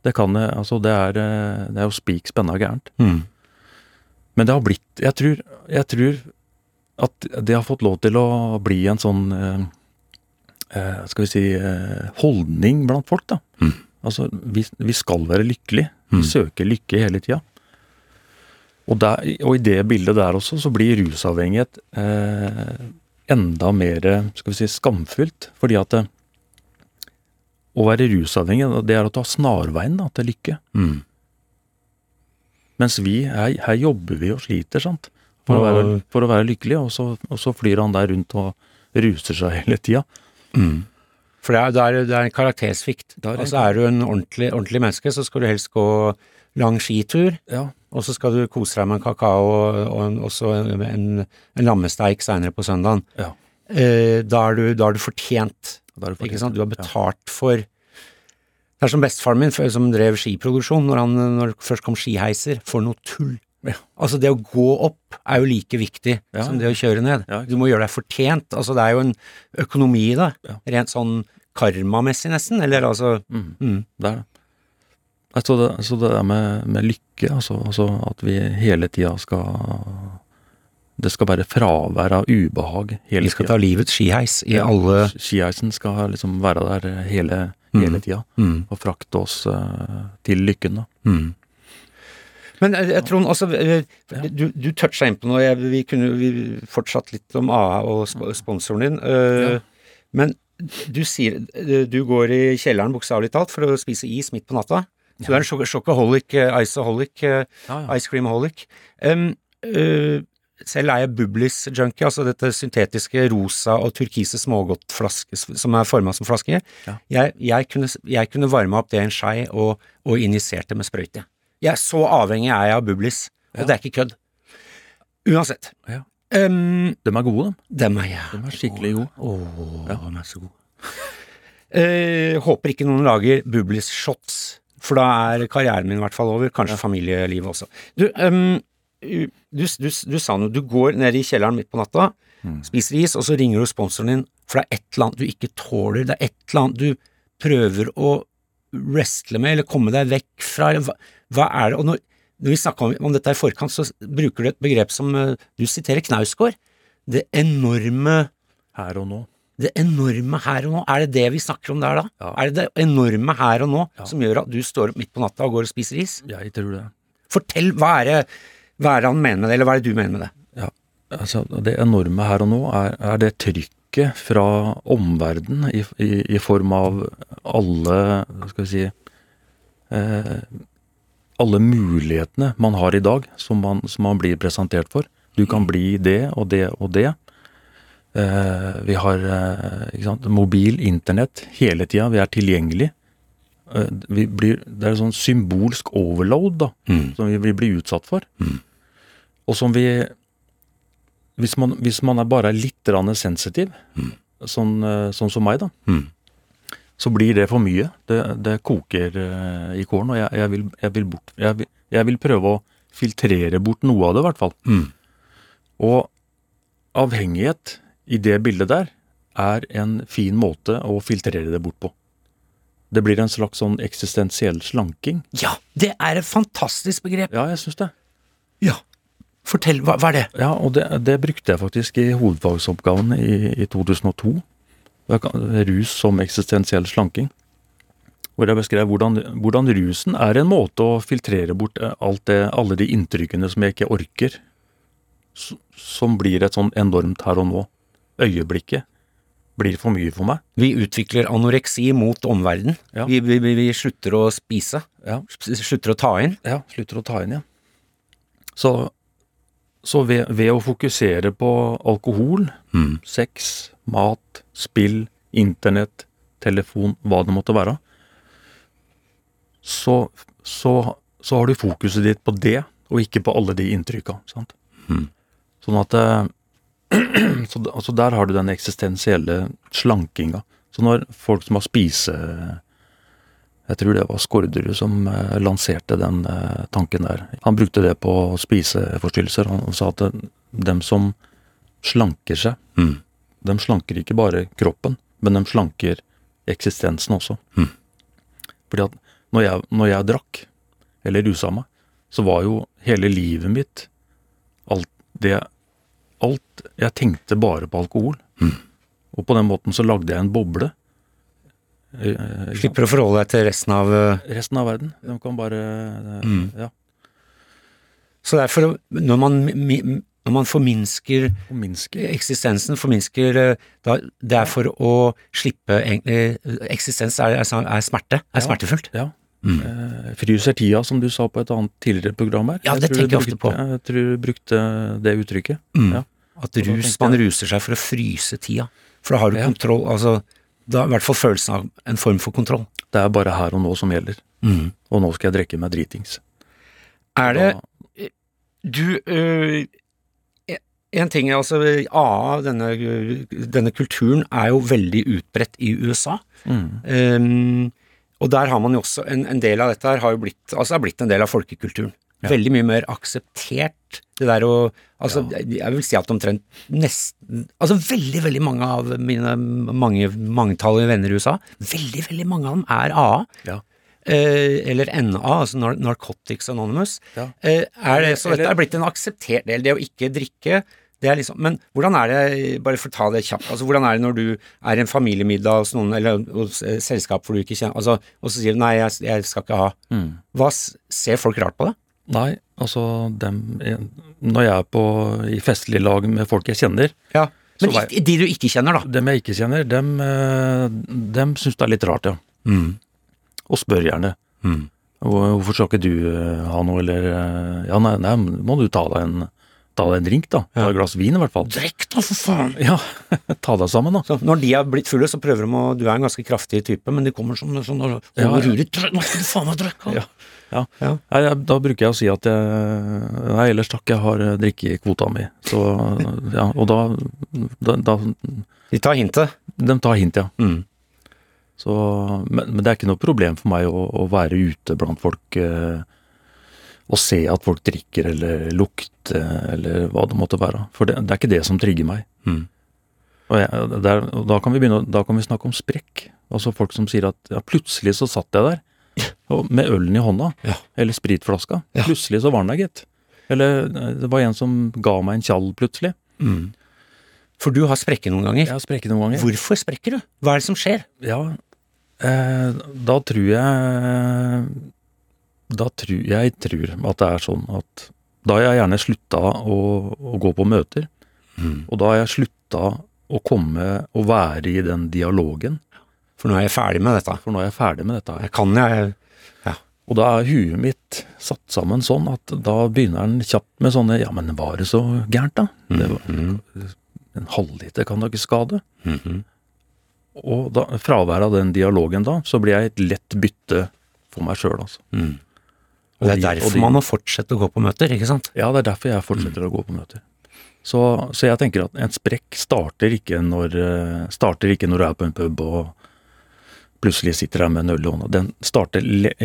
Det kan det Altså, det er, det er jo spik spenna gærent. Mm. Men det har blitt Jeg tror, jeg tror at det har fått lov til å bli en sånn eh, Skal vi si eh, holdning blant folk, da. Mm. Altså, vi, vi skal være lykkelige. Mm. Vi søker lykke hele tida. Og, der, og i det bildet der også, så blir rusavhengighet eh, enda mer skal vi si, skamfullt. Fordi at eh, å være rusavhengig, det er å ta snarveien da, til lykke. Mm. Mens vi, her, her jobber vi og sliter, sant. For, å, være, for å være lykkelig, og så, og så flyr han der rundt og ruser seg hele tida. Mm. For det er, det er, det er en karaktersvikt. Er Altså er du en ordentlig, ordentlig menneske, så skal du helst gå lang skitur, Ja. og så skal du kose deg med en kakao og, og også en, en, en lammesteik seinere på søndagen. ja. Eh, da, er du, da er du fortjent. Da er det Ikke sant? Du har Ja. betalt for Det er som bestefaren min som drev skiproduksjon, når, han, når det først kom skiheiser. For noe tull! Ja. Altså, det å gå opp er jo like viktig Ja. som det å kjøre ned. Ja, du må gjøre deg fortjent. Altså, det er jo en økonomi i det. Rent sånn karmamessig, nesten. Eller altså Mm. mm. Det er det. Så det, så det der med, med lykke, altså, altså at vi hele tida skal Det skal være fravær av ubehag hele Vi skal tida. ta livets skiheis i alle Skiheisen skal liksom være der hele, Mm. hele tida mm. og frakte oss uh, til lykken, da. Men eh, jeg tror altså, eh, du, du toucha inn på noe, jeg, vi kunne vi fortsatt litt om AA og sponsoren din, eh, men du sier du går i kjelleren bokstavelig talt for å spise is midt på natta. Du er en sjokkaholic, iceaholic, Ja, ice creamaholic. Um, selv er jeg Bublis-junkie, altså dette syntetiske rosa og turkise smågodtflaske som er forma som flaske. Ja. Jeg, jeg, kunne, jeg kunne varme opp det i en skei og, og injisert det med sprøyte. Jeg er så avhengig er jeg av Bublis, og Ja. det er ikke kødd. Uansett. Ja. Um, De er gode, de. dem er ja. De er skikkelig gode. Åh, Ja. de er så gode. uh, håper ikke noen lager Bublis-shots, for da er karrieren min i hvert fall over. Kanskje familielivet også. Du, du, du, du, du sa noe. Du går ned i kjelleren midt på natta, Mm. spiser is, og så ringer du sponsoren din, for det er et eller annet du ikke tåler. Det er et eller annet du prøver å wrestle med, eller komme deg vekk fra. eller Hva, er det? Og når, når vi snakka om, om dette i forkant, så bruker du et begrep som eh, Du siterer Knausgård. Det enorme Her og nå. det enorme her og nå, er det det vi snakker om der da? Ja. Er det det enorme her og nå Ja. som gjør at du står opp midt på natta og går og spiser is? Jeg tror det. Fortell, hva er det, hva er det han mener med det, eller hva er det du mener med det? Ja, altså Det enorme her og nå er, er det trykket fra omverdenen i, i, i form av alle skal vi si eh, Alle mulighetene man har i dag som man, som man blir presentert for. Du kan bli det og det og det. Eh, vi har eh, sant, mobil, internett hele tida. Vi er tilgjengelig. Eh, vi blir, det er sånn symbolsk overload da, som vi, vi blir utsatt for. Mm. Og som vi hvis man, hvis man er bare er litt sensitiv, sensitiv, sånn, eh, sånn som meg, da, Mm. Så blir det for mye. Det, det koker eh, i kålen, og jeg, jeg, vil, jeg, vil bort, vil, jeg vil prøve å filtrere bort noe av det, i hvert fall. Mm. Og avhengighet i det bildet der er en fin måte å filtrere det bort på. Det blir en slags sånn eksistensiell slanking. Ja, det er et fantastisk begrep. Ja, jeg syns det. Ja. Fortell, hva, hva er det? Ja, og det, det brukte jeg faktisk i hovedfagsoppgaven i, i 2002. Rus som eksistensiell slanking. Hvor jeg beskrev hvordan, hvordan rusen er en måte å filtrere bort eh, alt det, alle de inntrykkene som jeg ikke orker. Som blir et sånn enormt her og nå. Øyeblikket blir for mye for meg. Vi utvikler anoreksi mot omverdenen. Ja. Vi, vi, vi, slutter å spise. Ja. Slutter å ta inn. Ja, slutter å ta inn igjen. Så, så ved, ved å fokusere på alkohol, Mm. sex, mat, spill, internett, telefon, hva det måtte være, så, så, så har du fokuset ditt på det, og ikke på alle de inntrykka. Mhm. Sånn at eh, så, altså Der har du den eksistensielle slankinga. Så når folk som har spise... Jeg tror det var Skårderud som eh, lanserte den eh, tanken der. Han brukte det på spiseforstyrrelser. Han sa at dem som slanker seg, Mm. de slanker ikke bare kroppen, men de slanker eksistensen også. Mm. Fordi at når jeg, når jeg drakk, eller rusa meg, så var jo hele livet mitt alt det, alt Jeg tenkte bare på alkohol. Og på den måten så lagde jeg en boble. Sant? Slipper å forholde deg til resten av uh, Resten av verden. De kan bare uh, Mm. Ja. Så derfor, når man, mi- når man forminsker forminsker, eksistensen, forminsker da, Det er for å slippe egentlig Eksistens er, er, er smerte. Er Ja. smertefullt. Ja. Eh, fryser tida, som du sa på et annet tidligere program her. Ja, det jeg tenker jeg ofte brukte- på. Jeg tror du brukte det uttrykket. Mm. Ja. At rus, man ruser seg for å fryse tida. For da har du kontroll. Altså, da i hvert fall følelsen av en form for kontroll. Det er bare her og nå som gjelder. Og nå skal jeg drikke meg dritings. Er det Da- Du øh, En ting altså AA, denne, denne kulturen, er jo veldig utbredt i USA. Mm. Um, og der har man jo også en, en del av dette her har jo blitt, altså er blitt en del av folkekulturen. Ja. Veldig mye mer akseptert. Det der å Altså, jeg vil si at omtrent nesten Altså veldig, veldig mange av mine mange, mangetallige venner i USA, veldig, veldig mange av dem er AA. Ja. Eh, eller NA, altså Nar Narcotics Anonymous. Ja. Eh, er det, så dette er blitt en akseptert del, det å ikke drikke. Det er liksom, men hvordan er det, bare for å ta det kjapt, altså hvordan er det når du er i en familiemiddag hos noen, eller hos eh, selskap hvor du ikke kjenner, altså, og så sier du nei, jeg, jeg skal ikke ha. Mm. Hva ser folk rart på det? Nei, altså dem Når jeg er på, i festlig lag med folk jeg kjenner, Ja. Men Så vei- de du ikke kjenner, da. dem jeg ikke kjenner, dem, eh, dem syns det er litt rart, ja. Og spør gjerne. Mm. Hvorfor skal ikke du eh, ha noe, eller eh, Ja, nei, nei, må du ta deg en, ta deg en drink, da. Ta Ja. et glass vin, i hvert fall. Drikk da, for faen! Ja, ta deg sammen, da. Så når de er blitt fulle, så prøver de å Du er en ganske kraftig type, men de kommer som sånn og Ja, og ja. rurer. «Drikk, Nå skal du faen meg drikke! Ja. Ja. Ja. Nei, da bruker jeg å si at jeg Nei, ellers takk, jeg har eh, drikkekvota mi. Så ja, og da, da, da De tar hintet. De tar hint, ja. Mm. Så, men, men det er ikke noe problem for meg å, å være ute blant folk eh, og se at folk drikker eller lukter eller hva det måtte være. For det, det er ikke det som trigger meg. Mm. Og, jeg, det er, og da kan vi begynne, da kan vi snakke om sprekk. Altså folk som sier at ja, plutselig så satt jeg der med ølen i hånda, Ja. eller spritflaska. Ja. Plutselig så var den der, gitt. Eller eh, det var en som ga meg en tjall plutselig. Mm. For du har sprekket noen ganger. Jeg har sprekket noen ganger. Hvorfor sprekker du? Hva er det som skjer? Ja, eh, da tror jeg Da tror jeg tror at det er sånn at da har jeg gjerne slutta å, å gå på møter, og da har jeg slutta å komme og være i den dialogen, For nå er jeg ferdig med dette. for nå er jeg ferdig med dette. Jeg kan jeg Og da er huet mitt satt sammen sånn at da begynner den kjapt med sånne Ja, men var det så gærent, da? Det var, en halvliter kan da ikke skade? Mhm. Og da, fravær av den dialogen da, så blir jeg et lett bytte for meg sjøl, altså. mm. Og det er de- derfor de- man må fortsette å gå på møter, ikke sant? Ja, det er derfor jeg fortsetter å gå på møter. Så, så jeg tenker at en sprekk starter ikke når, eh, starter ikke når du er på en pub og plutselig sitter der med en øl i hånda. Den starter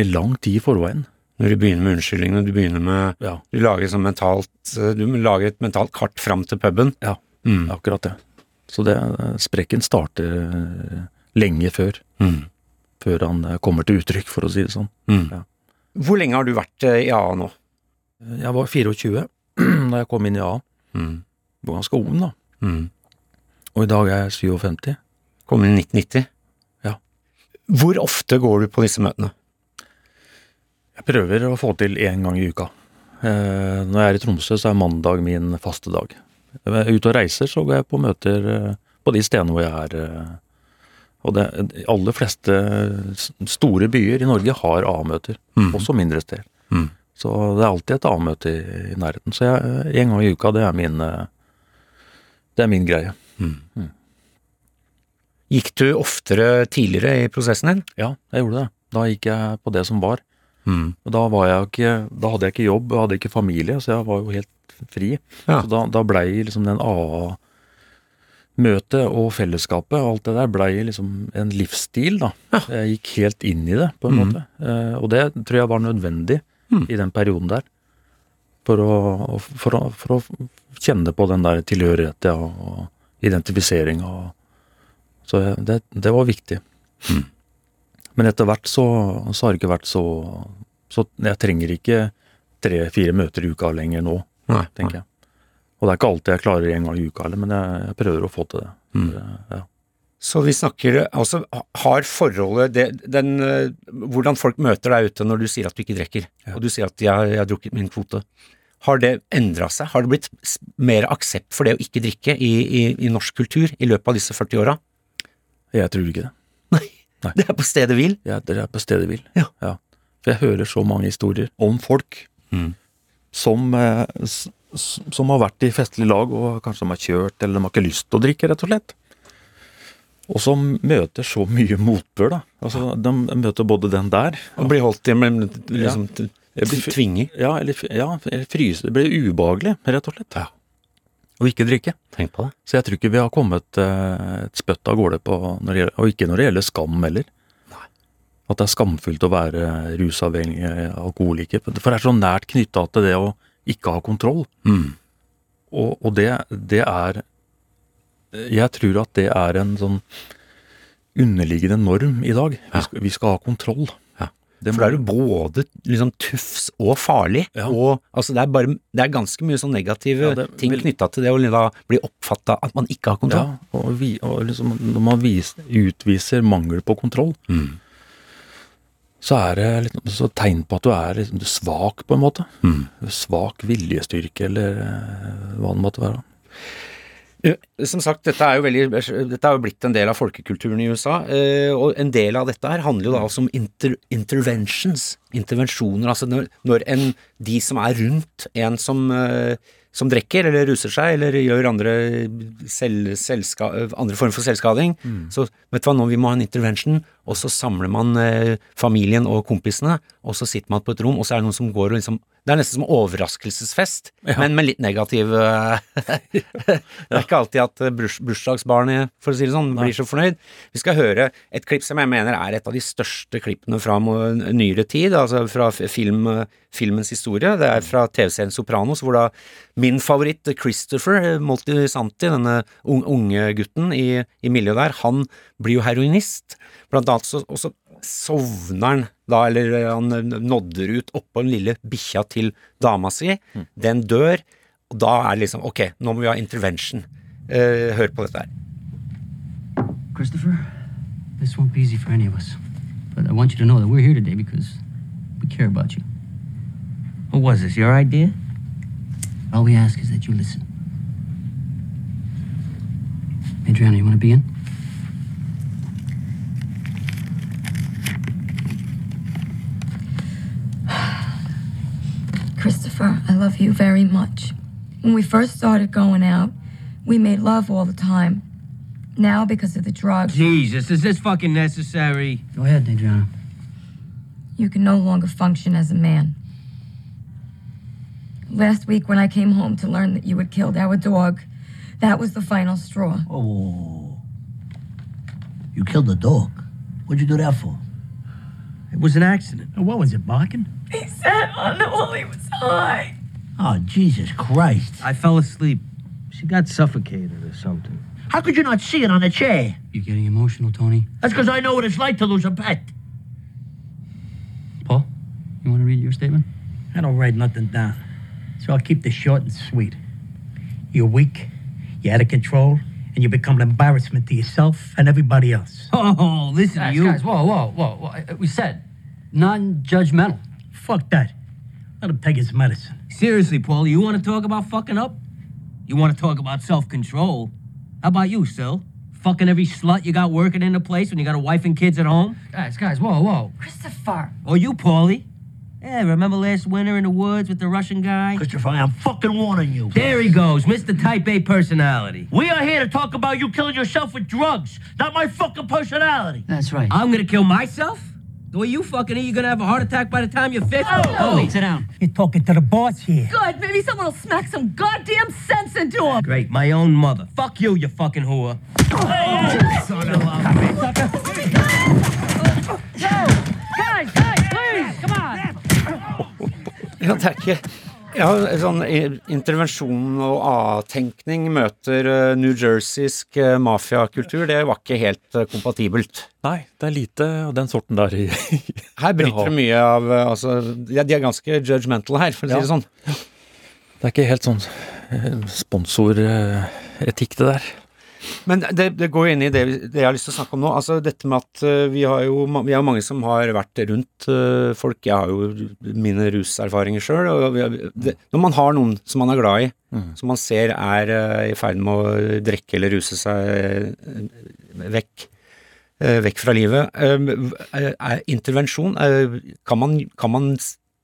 lang tid i forveien. Når du begynner med unnskyldningene, du begynner med Ja, Du lager, sånn mentalt, du lager et mentalt kart fram til puben. ja, Mm. akkurat det. Så det, sprekken starter eh, lenge før. Mm. Før han eh, kommer til uttrykk, for å si det sånn. Mm. Ja. Hvor lenge har du vært eh, i AA nå? Jeg var 24 da jeg kom inn i A. Mm. Var ganske ung, da. Mm. Og i dag er jeg 57. Kom inn i 1990. Hvor ofte går du på disse møtene? Jeg prøver å få til én gang i uka. Eh, når jeg er i Tromsø, så er mandag min faste dag. Når jeg er ute og reiser, så går jeg på møter eh, på de stedene hvor jeg er. eh, og det, de aller fleste store byer i Norge har A-møter, mm. også mindre steder. Mm. Så det er alltid et A-møte i, i nærheten. Så jeg, en gang i uka, det er min, eh, det er min greie. Gikk du oftere tidligere i prosessen din? Ja, jeg gjorde det. Da gikk jeg på det som var. Mm. Da, var jeg ikke, da hadde jeg ikke jobb, jeg hadde ikke familie, så jeg var jo helt fri. Ja. Så da, da blei liksom den AA-møtet og fellesskapet og alt det der blei liksom en livsstil, da. Ja. Jeg gikk helt inn i det, på en mm. måte. Eh, og det tror jeg var nødvendig mm. i den perioden der. For å, for, å, for å kjenne på den der tilhørighet ja, og identifiseringa og Så det, det var viktig. Mm. Men etter hvert så, så har det ikke vært så Så jeg trenger ikke tre-fire møter i uka lenger nå, Nei. tenker jeg. Og det er ikke alltid jeg klarer en gang i uka heller, men jeg, jeg prøver å få til det. Ja. Så vi snakker Altså, har forholdet det, den Hvordan folk møter deg ute når du sier at du ikke drikker, og du sier at jeg, jeg har drukket min kvote. Har det endra seg? Har det blitt mer aksept for det å ikke drikke i, i, i norsk kultur i løpet av disse 40 åra? Jeg tror ikke det. Nei. Nei. Det er på stedet hvil. Ja, det er på stedet hvil. Ja. For jeg hører så mange historier om folk Mm. som, eh, som har vært i festlig lag, og kanskje de har kjørt, eller de har ikke lyst til å drikke, rett og slett. Og som møter så mye motbør, da. Altså, de møter både den der Og blir holdt i men liksom ja. Tvinger. Ja, eller, ja, eller fryse. Det blir ubehagelig, rett og slett. Ja. Og ikke drikke. Tenk på det. Så jeg tror ikke vi har kommet eh, et spøtt av gårde på gjelder, Og ikke når det gjelder skam heller. Nei. At det er skamfullt å være rusavhengig alkoholiker. For det er så nært knytta til det å ikke ha kontroll. Mm. Og, og det, det er Jeg tror at det er en sånn underliggende norm i dag. Vi, skal, vi skal ha kontroll. Det For da er du både liksom tufs og farlig, Ja. og altså det er bare Det er ganske mye sånn negative Ja, det ting vil- knytta til det å da bli oppfatta at man ikke har kontroll. Ja, og, vi, og liksom, når man vis, utviser mangel på kontroll, Mm. så er det litt, så tegn på at du er liksom, du er svak, på en måte. Mm. Svak viljestyrke, eller eh, hva det måtte være. Som sagt, dette er jo veldig Dette er jo blitt en del av folkekulturen i USA, eh, og en del av dette her handler jo da også om inter, interventions, intervensjoner, altså når, når en, de som er rundt en som, eh, som drikker eller ruser seg eller gjør andre, selv, selska, andre former for selvskading, så vet du hva, nå vi må ha en intervention, og så samler man eh, familien og kompisene, og så sitter man på et rom, og så er det noen som går og liksom Det er nesten som overraskelsesfest, men med litt negativ eh, Det er ikke alltid at eh, burs, bursdagsbarnet, for å si det sånn, blir så fornøyd. Vi skal høre et klipp som jeg mener er et av de største klippene fra nyere tid, altså fra film, filmens historie. Det er fra TV-serien Sopranos, hvor da min favoritt Christopher Moltisanti, denne unge gutten i, i miljøet der, han blir jo heroinist. Blant annet så, og så sovner han da, eller eh, han nodder ut oppå den lille bikkja til dama si. Den dør, og da er det liksom ok, nå må vi ha intervention. Eh, hør på dette her. Christopher, this won't be easy for any of us. But I want you to know that we're here today because we care about you. What was this, your idea? All we ask is that you listen. Adriana, you want to be in? Christopher, I love you very much. When we first started going out, we made love all the time. Now, because of the drugs, Jesus, is this fucking necessary? Go ahead, Adriana. you can no longer function as a man. Last week, when I came home to learn that you had killed our dog, that was the final straw. Oh. You killed the dog. What'd you do that for? It was an accident. What was it, barking? He sat on the while he was high. Oh, Jesus Christ. I fell asleep. She got suffocated or something. How could you not see it on the chair? You're getting emotional, Tony. That's because I know what it's like to lose a pet. Paul, you want to read your statement? I don't write nothing down. So I'll keep this short and sweet. You're weak, you're out of control, and you become an embarrassment to yourself and everybody else. Oh, listen Guys, to you. guys, whoa, whoa, whoa, whoa. We said non-judgmental. Fuck that. Let him take his medicine. Seriously, Paul, you want to talk about fucking up? You want to talk about self-control? How about you, Sil? Fucking every slut you got working in the place when you got a wife and kids at home? Guys, guys, whoa, whoa. Christopher! Or you, Paulie? Yeah, remember last winter in the woods with the Russian guy? Christopher, I am fucking warning you. There he goes, Mr. Type A personality. We are here to talk about you killing yourself with drugs, not my fucking personality. That's right. I'm gonna kill myself? The way you fucking are, you're gonna have a heart attack by the time you're 50. Oh, Holy, sit down. You're talking to the boss here. Good, maybe someone will smack some goddamn sense into him! Great, my own mother. Fuck you, you fucking whore. Guys, guys, please, come on. Ja, det er ikke ja, sånn intervensjon og A-tenkning møter eh, New Jerseysk eh, mafiakultur, det var ikke helt eh, kompatibelt. Nei, det er lite av den sorten der i Her bryter det mye av altså, ja, De er ganske judgmental her, for å si Ja. det sånn. Det er ikke helt sånn sponsoretikk, det der. Men det, det går jo inn i det, det jeg har lyst til å snakke om nå. Altså dette med at eh, vi har jo vi har mange som har vært rundt eh, folk. Jeg har jo mine ruserfaringer sjøl. Når man har noen som man er glad i, som man ser er eh, i ferd med å drikke eller ruse seg vekk vekk fra livet. Er intervensjon Kan man, kan man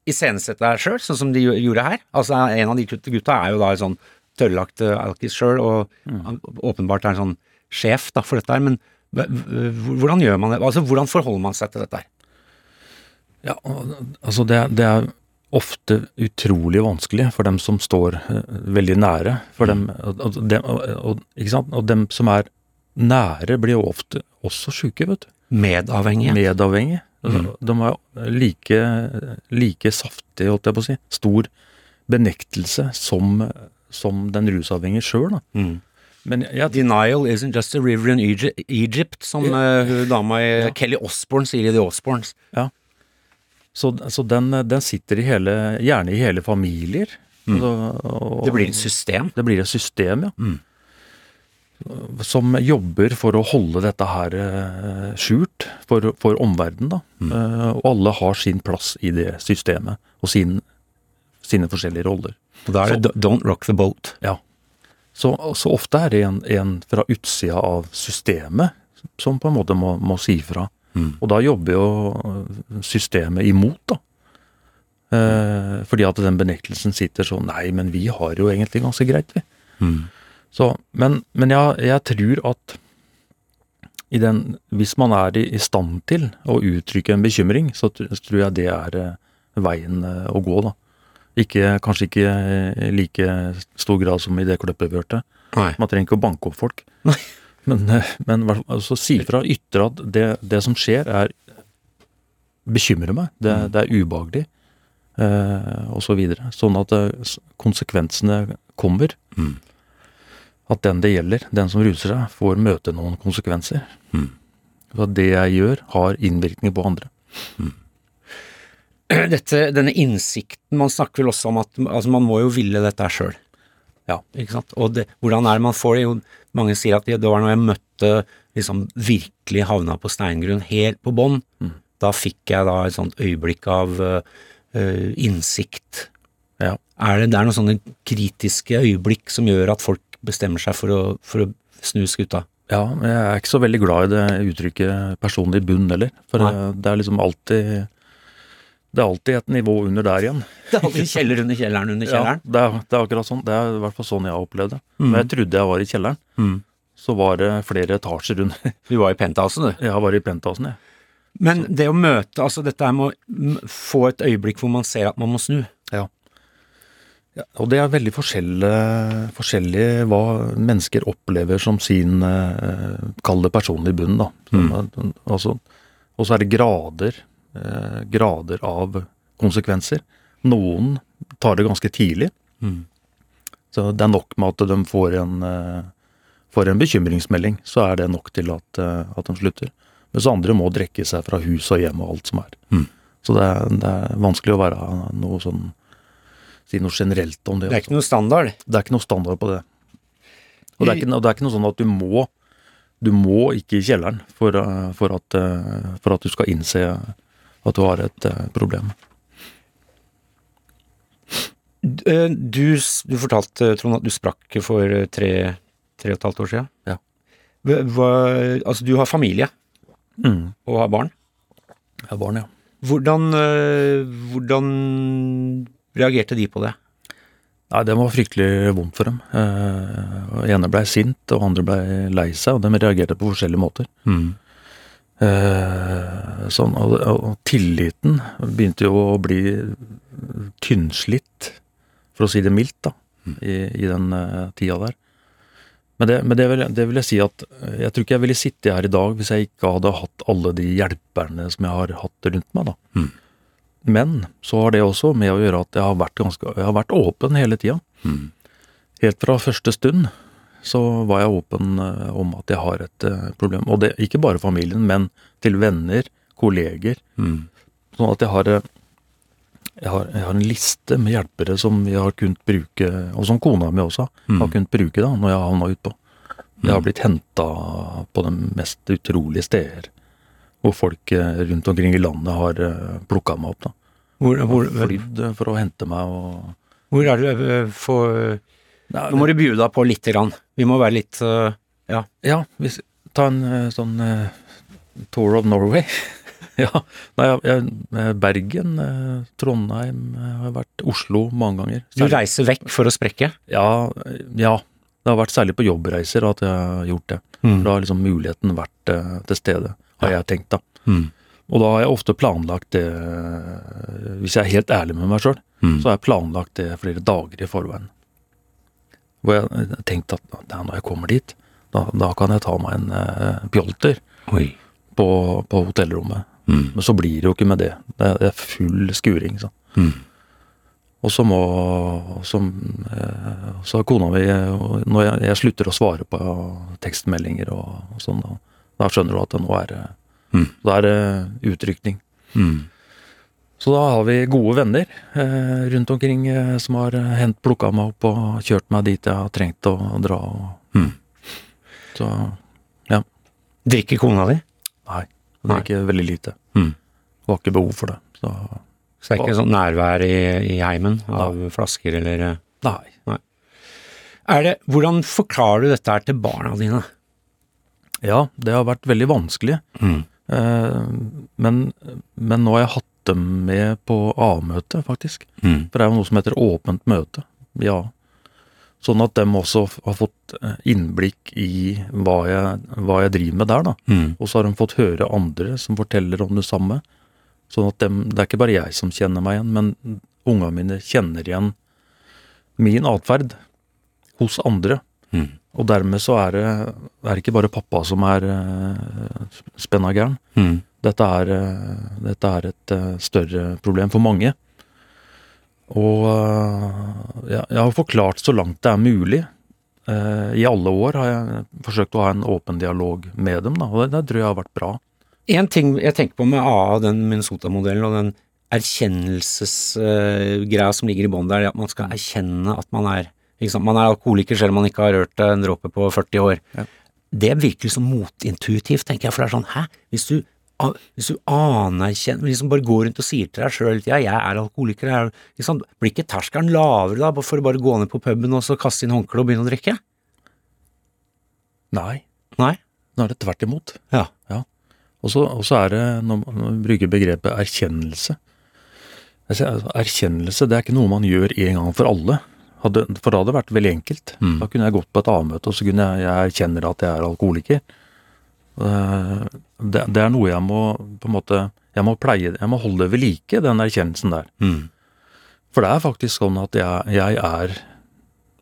iscenesette det her sjøl, sånn som de gjorde her? Altså En av de gutta er jo da sånn tørrlagt alkis sjøl, og mm. åpenbart er en sånn sjef da for dette her. Men hvordan gjør man det? Altså Hvordan forholder man seg til dette her? Ja, altså det, det er ofte utrolig vanskelig for dem som står eh, veldig nære. For dem, og, og, dem, og, og, dem som er nære, blir jo ofte også sjuke, vet du. Medavhengige. Medavhengige. Mm. De er like, like saftige, holdt jeg på å si. Stor benektelse som, som den rusavhengige sjøl. Mm. Men ja, Denial isn't just a river in Egypt, Egypt som eh, hun dama i Kelly Osborne sier i The Osbournes. så så den, den sitter i hele, gjerne i hele familier. Altså, og- Det blir et system. Det blir et system, ja. Mm. Som jobber for å holde dette her uh, skjult for, for omverdenen, da. Mm. Uh, og alle har sin plass i det systemet, og sin, sine forskjellige roller. Og da er det don't rock the boat. Ja. Så, så ofte er det en, en fra utsida av systemet som på en måte må, må si fra. Mm. Og da jobber jo eh, systemet imot, da. Eh, fordi at den benektelsen sitter sånn Nei, men vi har jo egentlig ganske greit, vi. Mm. Så, men men jeg, jeg tror at i den, hvis man er i, i stand til å uttrykke en bekymring, så tror jeg det er eh, veien eh, å gå, da. Ikke, kanskje ikke i like stor grad som i det kløppet vi hørte. Nei. Man trenger ikke å banke opp folk. Men, eh, men altså, si fra, ytre at det, det som skjer, er bekymrer meg. Det, det er ubehagelig. Eh, og så videre. Sånn at eh, konsekvensene kommer. Mm. At den det gjelder, den som ruser seg, får møte noen konsekvenser. Mm. Så at det jeg gjør, har innvirkning på andre. Dette, denne innsikten, man snakker vel også om at altså man må jo ville dette sjøl. Ja. Ikke sant? Og det, hvordan er det man får det? Jo, mange sier at det, var når jeg møtte liksom virkelig havna på steingrunn, helt på bånn. Mm. Da fikk jeg da et sånt øyeblikk av øh, innsikt. Ja. Er det, det er noen sånne kritiske øyeblikk som gjør at folk bestemmer seg for å, for å snu skuta? Ja, jeg er ikke så veldig glad i det uttrykket personlig bunn heller. For Nei. det, det er liksom alltid Det er alltid et nivå under der igjen. Det er alltid en kjeller under kjelleren under kjelleren. Ja, det er, det er akkurat sånn. Det er i hvert fall sånn jeg har opplevd det. Mm. Når jeg trodde jeg var i kjelleren, Mm. så var det flere etasjer under. Du var i penthousen, du. Jeg var i penthousen, jeg. Men det å møte, altså dette her med å få et øyeblikk hvor man ser at man må snu. Ja. Ja, og det er veldig forskjellig, forskjellig hva mennesker opplever som sin eh, Kall det personlig bunn, da. Eh, altså, og så er det grader, eh, grader av konsekvenser. Noen tar det ganske tidlig. Så det er nok med at de får en, eh, får en bekymringsmelding, så er det nok til at, eh, at de slutter. Mens andre må drekke seg fra hus og hjem og alt som er. Så det er, det er vanskelig å være noe sånn Si noe generelt om det. Det er ikke noe standard. Det er ikke noe standard på det. Og det er ikke, det er ikke noe sånn at du må Du må ikke i kjelleren for, eh, for, at, eh, for at du skal innse at du har et eh, problem. Eh, Du, du fortalte, Trond, at du sprakk for tre, tre og et halvt år siden. Ja. Hva, altså, du har familie Mm. og har barn. Jeg har barn, ja. Hvordan, eh, hvordan reagerte de på det? Nei, det var fryktelig vondt for dem. Eh, ene blei sint, og andre blei lei seg, og de reagerte på forskjellige måter. Eh, sånn, og, og tilliten begynte jo å bli tynnslitt, for å si det mildt, da, i, i den eh, tida der. Men, det, men det, vil, det vil jeg si at eh, jeg tror ikke jeg ville sitte her i dag hvis jeg ikke hadde hatt alle de hjelperne som jeg har hatt rundt meg. da. Men så har det også med å gjøre at jeg har vært, ganske, jeg har vært åpen hele tida. Helt fra første stund så var jeg åpen eh, om at jeg har et eh, problem. Og det ikke bare familien, men til venner, kolleger. Sånn at jeg har, eh, Jeg har, jeg har en liste med hjelpere som vi har kunnet bruke, og som kona mi også har kunnet bruke da, når jeg har havna utpå. Jeg har blitt henta på de mest utrolige steder. Hvor folk rundt omkring i landet har plukka meg opp. da. Hvor, hvor, Flydd for å hente meg og hvor er du eh, for Nei, Nå må du bjude deg på lite grann. Vi må være litt uh, Ja. Ja, hvis, ta en uh, sånn uh, Tour of Norway. ja. Nei, jeg, Bergen, Trondheim, jeg har vært Oslo mange ganger. Du reiser vekk for å sprekke. Ja, ja. Det har vært særlig på jobbreiser at jeg har gjort det. Mm. Da har liksom muligheten vært til stede, har jeg tenkt da. Mm. Og da har jeg ofte planlagt det, hvis jeg er helt ærlig med meg sjøl, Mm. så har jeg planlagt det flere dager i forveien. Hvor jeg eh, tenkte at ja, når jeg kommer dit, da, da kan jeg ta meg en uh, pjolter Oi. på, på hotellrommet. Mm. Men så blir det jo ikke med det. Det er, det er full skuring. Så. Mm. Og så må så, uh, Så har kona mi Når jeg, jeg slutter å svare på tekstmeldinger og, og sånn, da, da skjønner du at det nå er Mm. Da er det utrykning. Mm. Så da har vi gode venner eh, rundt omkring eh, som har eh, hent plukka meg opp og kjørt meg dit jeg har trengt å dra. Og, Mm. Så Drikker kona di? nei, det Nei. er veldig lite. Mm. Det var ikke behov for det. Så Så det er ikke sånn nærvær i, i heimen av flasker eller Nei. nei. Er det, Hvordan forklarer du dette her til barna dine? Ja, det har vært veldig vanskelig. Mm. Eh, men, men nå har jeg hatt dem med på A-møtet, faktisk. Mm. For det er jo noe som heter åpent møte. Ja. Sånn at dem også har fått eh, innblikk i hva jeg, hva jeg driver med der, da. Mm. Og så har de fått høre andre som forteller om det samme. Sånn at dem, det er ikke bare jeg som kjenner meg igjen, men unga mine kjenner igjen min atferd hos andre. Mm. Og dermed så er det, er det ikke bare pappa som er uh, spenna gæren. Mm. Dette er, eh, dette er et eh, større problem for mange. Og eh, jeg, har forklart så langt det er mulig. I alle år har jeg forsøkt å ha en åpen dialog med dem, da, og det, tror jeg har vært bra. En ting jeg tenker på med AA, den Minnesota-modellen og den erkjennelsesgreia som ligger i bånn der, at man skal erkjenne at man er? Man er alkoholiker selv om man ikke har rørt en dråpe på 40 år. Ja. Det virker som motintuitivt, tenker jeg, for det er sånn, hæ? Hvis du, hvis du anerkjenner, liksom bare går rundt og sier til deg sjøl ja, 'jeg er alkoholiker', jeg er, liksom, blir ikke terskelen lavere da, for å bare gå ned på puben og så kaste inn håndkleet og begynne å drikke? Nei, Nei? nå er det tvert imot. Ja. Så, og så er det, når man bruker begrepet erkjennelse jeg altså, Erkjennelse det er ikke noe man gjør en gang for alle. Hadde, for da hadde det vært veldig enkelt. Mm. Da kunne jeg gått på et A-møte og så kunne jeg, jeg erkjenner at jeg er alkoholiker. Eh, Det, det er noe jeg må på en måte Jeg må pleie, jeg må holde ved like, den erkjennelsen der. Mm. For det er faktisk sånn at jeg, jeg er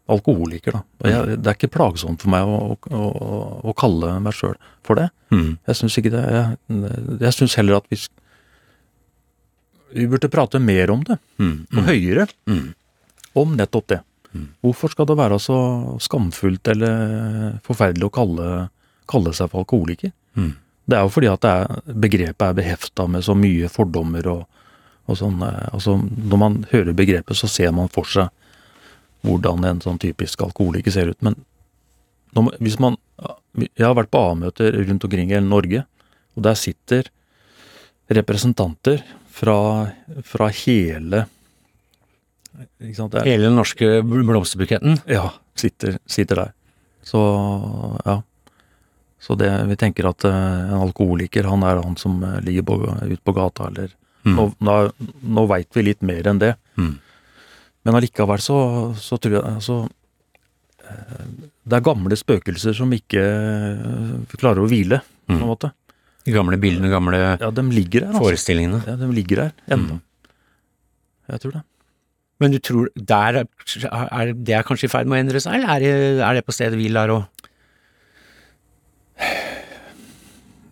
alkoholiker, da. Jeg, det er ikke plagsomt for meg å, å, å, å kalle meg sjøl for det. Mm. Jeg syns ikke det. Jeg, jeg syns heller at vi Vi burde prate mer om det, Mm. og høyere, Mm. om nettopp det. Hvorfor skal det være så skamfullt eller forferdelig å kalle, kalle seg for alkoholiker? Mm. Det er jo fordi at det er, begrepet er behefta med så mye fordommer og, og sånn. Altså, når man hører begrepet, så ser man for seg hvordan en sånn typisk alkoholiker ser ut. Men når hvis man Jeg har vært på A-møter rundt omkring i hele Norge, og der sitter representanter fra, fra hele Hele den norske blomsterbuketten. ja, sitter, sitter der. Så ja. Så det, vi tenker at eh, en alkoholiker, han er han som eh, ligger på, ute på gata, eller Mm. Nå, nå, nå veit vi litt mer enn det. Mm. Men allikevel så, så tror jeg så, eh, Det er gamle spøkelser som ikke klarer å hvile, på en Mm. måte. De gamle bildene, gamle Ja, de her, altså. forestillingene. Ja, de ligger der ennå. Mm. Jeg tror det. Men du tror der er, er det er kanskje i ferd med å endre seg, eller er det, er det på stedet hvil der òg?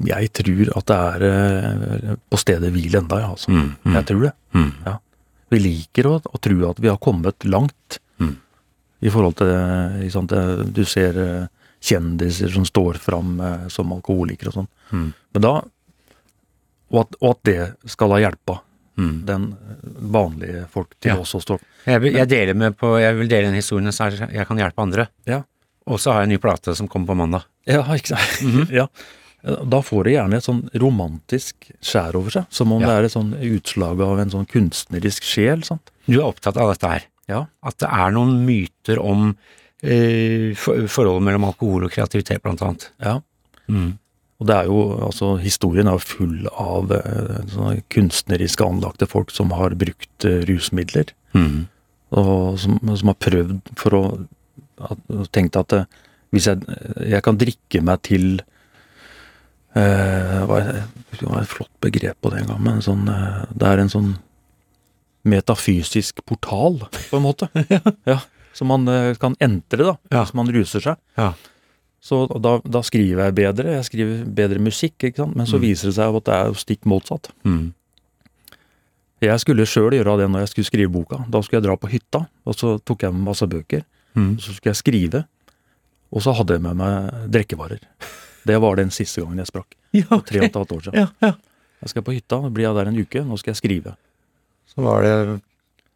Jeg tror at det er eh, på stedet hvil enda, ja. Altså. Mm, mm. Jeg tror det. Ja. Vi liker å, å tro at vi har kommet langt Mm. i forhold til liksom, Du ser kjendiser som står fram som alkoholikere og sånn. Mm. Men da og at, og at det skal ha hjelpa den vanlige folk til Ja. oss å stå Jeg, jeg, deler med på, jeg vil dele den historien så jeg kan hjelpe andre. Ja. Og så har jeg en ny plate som kommer på mandag. Ja, ikke sant? ja. Da får det gjerne et sånn romantisk skjær over seg, som om Ja. det er et sånn utslag av en sånn kunstnerisk sjel. sant? Du er opptatt av dette her. Ja. At det er noen myter om eh, for, forholdet mellom alkohol og kreativitet, blant annet. ja. Og det er jo, altså Historien er jo full av eh, sånne kunstnerisk anlagte folk som har brukt eh, rusmidler. Og som, som har prøvd for å at, tenkt at eh, hvis jeg, jeg kan drikke meg til eh, hva er det var et flott begrep på det en gang, men sånn, eh, det er en sånn metafysisk portal, på en måte. ja. Som man eh, kan entre, da, Ja. hvis man ruser seg. Ja. Så da, da skriver jeg bedre, jeg skriver bedre musikk, ikke sant? men så viser det seg at det er jo stikk motsatt. Mm. Jeg skulle sjøl gjøre det når jeg skulle skrive boka. Da skulle jeg dra på hytta, og så tok jeg med masse bøker. Mm. Så skulle jeg skrive, og så hadde jeg med meg drikkevarer. Det var den siste gangen jeg sprakk. Ja, For tre og et halvt år siden. Ja, ja. Jeg skal på hytta, nå blir jeg der en uke, nå skal jeg skrive. Så var det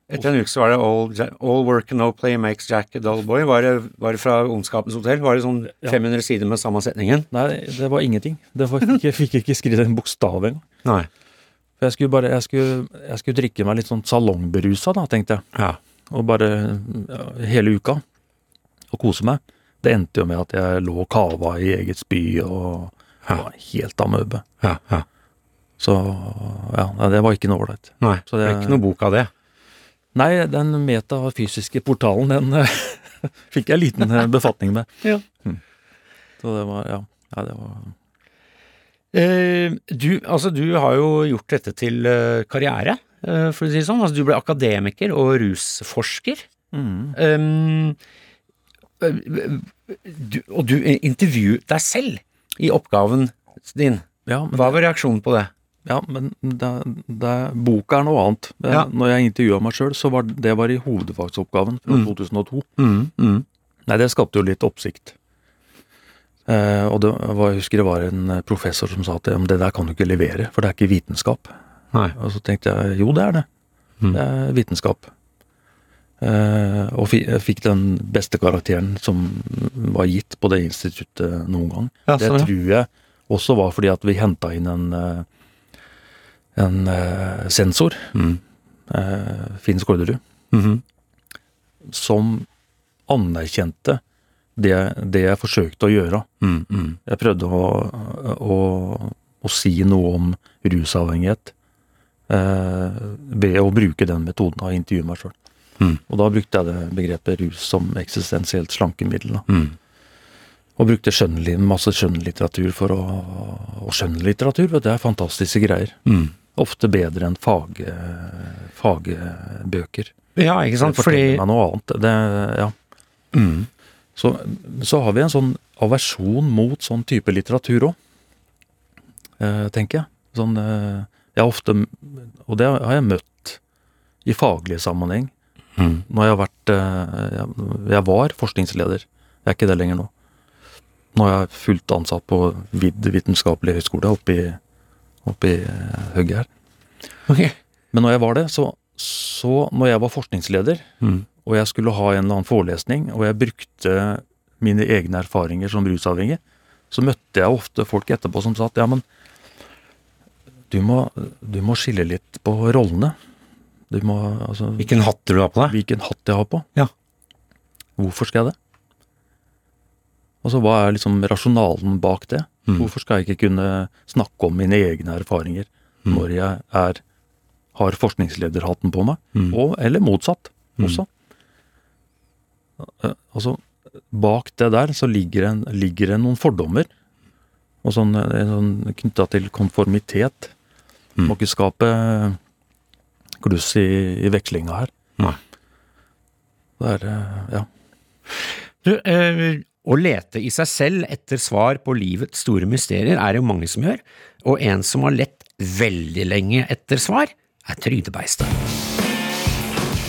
Etter en uke så var det all, all work and no play makes Jack a dull boy. Var det, var det fra Ondskapens hotell? Var det sånn 500 sider med samme setningen? Nei, det var ingenting. Det var, jeg fikk ikke skrevet en bokstav engang. Nei. For jeg skulle bare, jeg skulle, jeg skulle drikke meg litt sånn salongberusa, da, tenkte jeg. Ja. Og bare ja, hele uka. Og kose meg. Det endte jo med at jeg lå og kava i eget spy og Ja. var helt amøbe. Ja, ja. Så ja, det var ikke noe ålreit. Nei, Så det er ikke noe bok av det. Nei, den metafysiske portalen, den fikk jeg liten eh, befatning med. Ja. Mm. Så det var, ja. ja det var Eh, du, altså, du har jo gjort dette til eh, karriere, eh, for å si det sånn. Altså, du ble akademiker og rusforsker. mm. Um, du, og du intervjuet deg selv i oppgaven din. Ja, men, Hva var reaksjonen på det? ja, men det, det, boka er noe annet. Ja. Når jeg intervjua meg sjøl, så var det var i hovedfagsoppgaven fra Mm. 2002. Mm, mm. Nei, det skapte jo litt oppsikt. Eh, og det var, jeg husker det var en professor som sa at det der kan du ikke levere, for det er ikke vitenskap. Nei. Og så tenkte jeg jo, det er det. Mm. Det er vitenskap. Eh, og fikk den beste karakteren som var gitt på det instituttet noen gang. Ja, det sånn, tror jeg også var fordi at vi henta inn en, eh, en eh, sensor, Mm. eh, Finn Skårderud, Mhm. som anerkjente det, det jeg forsøkte å gjøre. Mm, mm. Jeg prøvde å, å, å si noe om rusavhengighet eh, ved å bruke den metoden av å intervjue meg sjøl. Mm. Og da brukte jeg det begrepet rus som eksistensielt slankemiddel. Da. Mm. Og brukte skjønnlig, masse skjønnlitteratur for å Og skjønnlitteratur, vet du, det er fantastiske greier. Mm. Ofte bedre enn fag, fagbøker. Ja, ikke sant, Det fordi forteller meg noe annet. Det, ja. mm. Så, så har vi en sånn aversjon mot sånn type litteratur òg, eh, tenker jeg. Sånn, eh, jeg har ofte, og det har jeg møtt i faglig sammenheng, Mm. når jeg har vært eh, jeg, var forskningsleder, jeg er ikke det lenger nå. Nå er jeg fullt ansatt på VID vitenskapelig høgskole oppe i, oppe eh, hugget her. Okay. Men når jeg var det, så, så når jeg var forskningsleder, Mm. og jeg skulle ha en eller annen forelesning, og jeg brukte mine egne erfaringer som rusavhengig, så møtte jeg ofte folk etterpå som sa at ja, men du må, du må skille litt på rollene. Du må, altså, Hvilken hatt du har på deg? hvilken hatt jeg har på. Ja. Hvorfor skal jeg det? Altså, hva er liksom rasjonalen bak det? Mm. Hvorfor skal jeg ikke kunne snakke om mine egne erfaringer Mm. når jeg er, har forskningslederhatten på meg? Mm. Og, eller motsatt Mm. også. Eh, Altså, bak det der så ligger, det, ligger det noen fordommer. Og sånn, eh, sånn knytta til konformitet. Mm. Må ikke skape kluss i, i vekslinga her. Nei. Det er eh, Ja. Du, eh, å lete i seg selv etter svar på livets store mysterier er det jo mange som gjør, og en som har lett veldig lenge etter svar, er Trygdebeistet.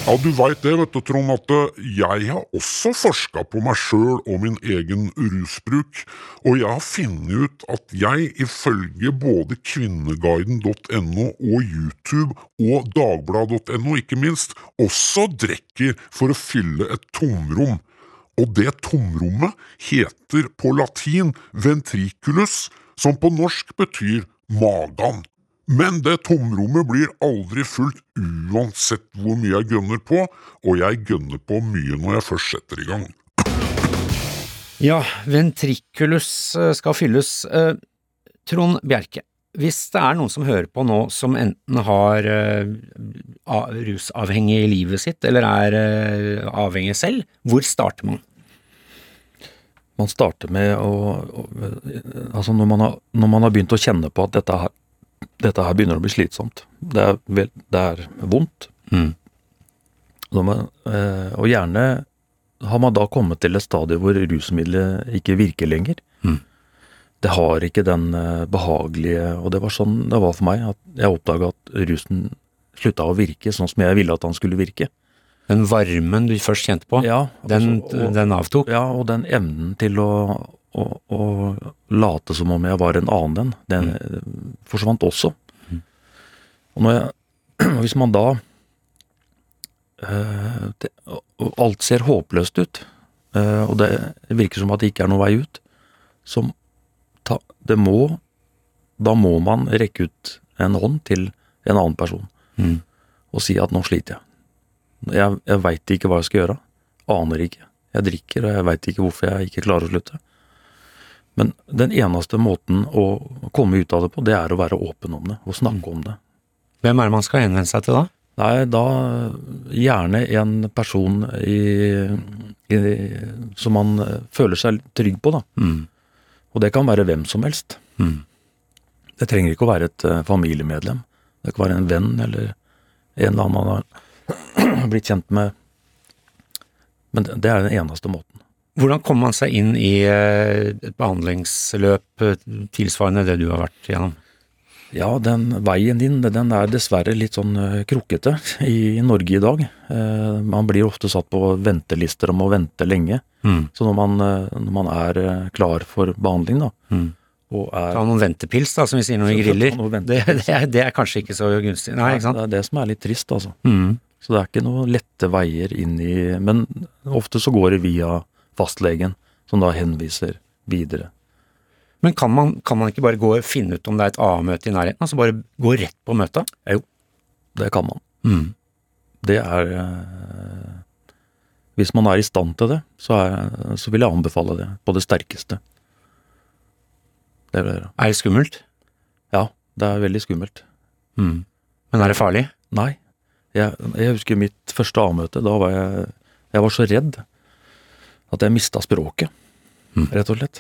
Ja, du veit det, vet du, Trond, at eh, jeg har også forska på meg sjøl og min egen rusbruk, og jeg har funnet ut at jeg, ifølge både kvinneguiden.no og YouTube og dagbladet.no, ikke minst, også drikker for å fylle et tomrom. Og det tomrommet heter på latin ventriculus, som på norsk betyr magan. Men det tomrommet blir aldri fullt uansett hvor mye jeg gønner på, og jeg gønner på mye når jeg først setter i gang. Ja, ventriculus eh, skal fylles. Eh, Trond Bjerke, hvis det er noen som hører på nå som enten har eh, rusavhengig i livet sitt, eller er avhengig selv, hvor starter man? Man starter med å, å Altså når man, har, når man har begynt å kjenne på at dette her, dette her begynner å bli slitsomt. Det er, vel, det er vondt. Mm. Man, eh, og gjerne har man da kommet til et stadie hvor rusmiddelet ikke virker lenger. Mm. Det har ikke den eh, behagelige Og det var sånn det var for meg. At jeg oppdaga at rusen slutta å virke sånn som jeg ville at han skulle virke. Den varmen du først kjente på, Ja, den, også, og- den avtok? Ja, og den evnen til å, å, å late som om jeg var en annen en, den mm. forsvant også. Og når jeg, hvis man da øh, det, og Alt ser håpløst ut, øh, og det virker som at det ikke er noen vei ut, Som ta, det må Da må man rekke ut en hånd til en annen person Mm. og si at nå sliter jeg. Jeg, jeg veit ikke hva jeg skal gjøre. Aner ikke. Jeg drikker, og jeg veit ikke hvorfor jeg ikke klarer å slutte. Men den eneste måten å komme ut av det på, det er å være åpen om det, og snakke om det. Hvem er det man skal henvende seg til da? Nei, da gjerne en person i, i, som man føler seg trygg på, da. Mm. Og det kan være hvem som helst. Mm. Det trenger ikke å være et eh, familiemedlem. Det kan være en venn eller en eller annen man har blitt kjent med. Men det, det er den eneste måten. Hvordan kommer man seg inn i eh, et behandlingsløp eh, tilsvarende det du har vært gjennom? Ja, den veien din, den er dessverre litt sånn krukkete krokete i Norge i dag. Eh, Man blir ofte satt på ventelister om å vente lenge. Mm. Så når man, eh, når man er eh, klar for behandling, da, Mm. og er Ta noen ventepils, da, som vi sier når vi griller. Det, det, er, det er kanskje ikke så gunstig. Nei, ikke sant? Det er det som er litt trist, altså. Mm. Så det er ikke noen lette veier inn i Men ofte så går det via fastlegen, som da henviser videre. Men kan man, kan man ikke bare gå og finne ut om det er et A-møte i nærheten? Altså bare gå rett på møtet? Jo, Det kan man. Mm. Det er eh, Hvis man er i stand til det, så, er, så vil jeg anbefale det på det sterkeste. Det jeg gjøre. Er det skummelt? Ja, det er veldig skummelt. Mm. Men er det farlig? Nei. Jeg, jeg husker mitt første A-møte. Da var jeg Jeg var så redd at jeg mista språket, Mm. rett og slett.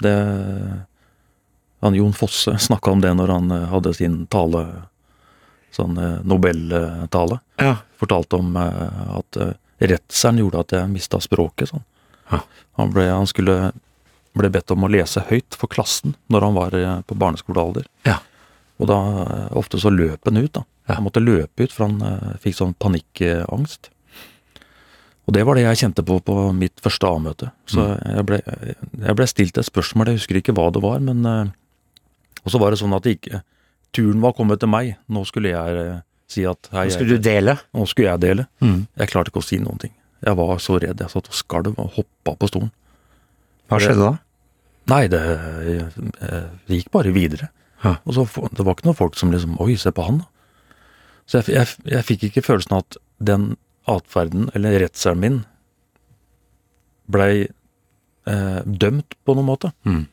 Det han Jon Fosse snakka om det når han eh, hadde sin tale, sånn eh, Nobeltale. Ja. Fortalte om eh, at redselen gjorde at jeg mista språket. Sånn. Ja. Han, ble, han skulle ble bedt om å lese høyt for klassen når han var på barneskolealder. Ja. Og da ofte så løp han ut, da. Han måtte løpe ut, for han fikk sånn panikkangst. Og det var det jeg kjente på på mitt første A-møte. Så Mm. jeg, ble, jeg ble stilt et spørsmål, jeg husker ikke hva det var, men eh, Og så var det sånn at det ikke Turen var kommet til meg. Nå skulle jeg eh, si at hei, Nå skulle du dele? nå skulle jeg dele. Mm. Jeg klarte ikke å si noen ting. Jeg var så redd. Jeg satt og skalv og hoppa på stolen. Hva skjedde da? Nei, det, jeg, jeg gikk bare videre. Ja. Og så, Det var ikke noen folk som liksom Oi, se på han, da. Så jeg, jeg, jeg fikk ikke følelsen av at den atferden, eller redselen min, blei eh, dømt på noen måte. Mm.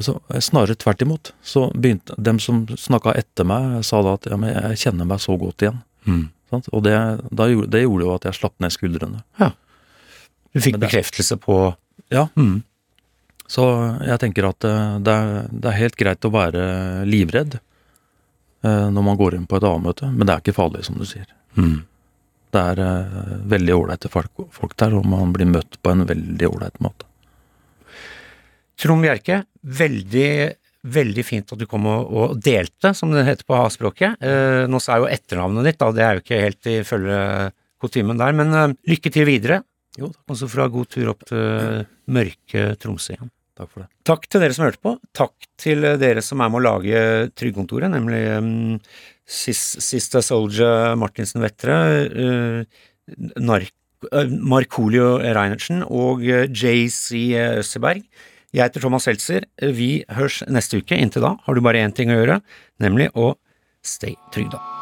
Så, snarere tvert imot. Så begynte dem som snakka etter meg, sa da at ja, men jeg kjenner meg så godt igjen. Mm. Sant? Og det, da, gjorde- det gjorde jo at jeg slapp ned skuldrene. Du fikk det- bekreftelse på Ja. mm. Så jeg tenker at eh, det er, det er helt greit å være livredd eh, når man går inn på et A-møte, men det er ikke farlig, som du sier. Mm. Det er uh, veldig ålreite folk, folk der, og man blir møtt på en veldig ålreit måte. Trond Bjerke, veldig veldig fint at du kom og, og delte, som det heter på A-språket. Uh, nå sa jo etternavnet ditt, da, det er jo ikke helt ifølge kutymen der, men uh, lykke til videre. Jo, takk. Og så fra god tur opp til mørke Tromsø igjen. Takk for det. Takk til dere som hørte på. Takk til dere som er med å lage Trygdekontoret, nemlig um, Sista Soldier Martinsen Vettre, Nark uh, Markolio Reinertsen og uh, JC Østerberg. Jeg heter Thomas Seltzer. Vi høres neste uke. Inntil da har du bare én ting å gjøre, nemlig å stay trygda.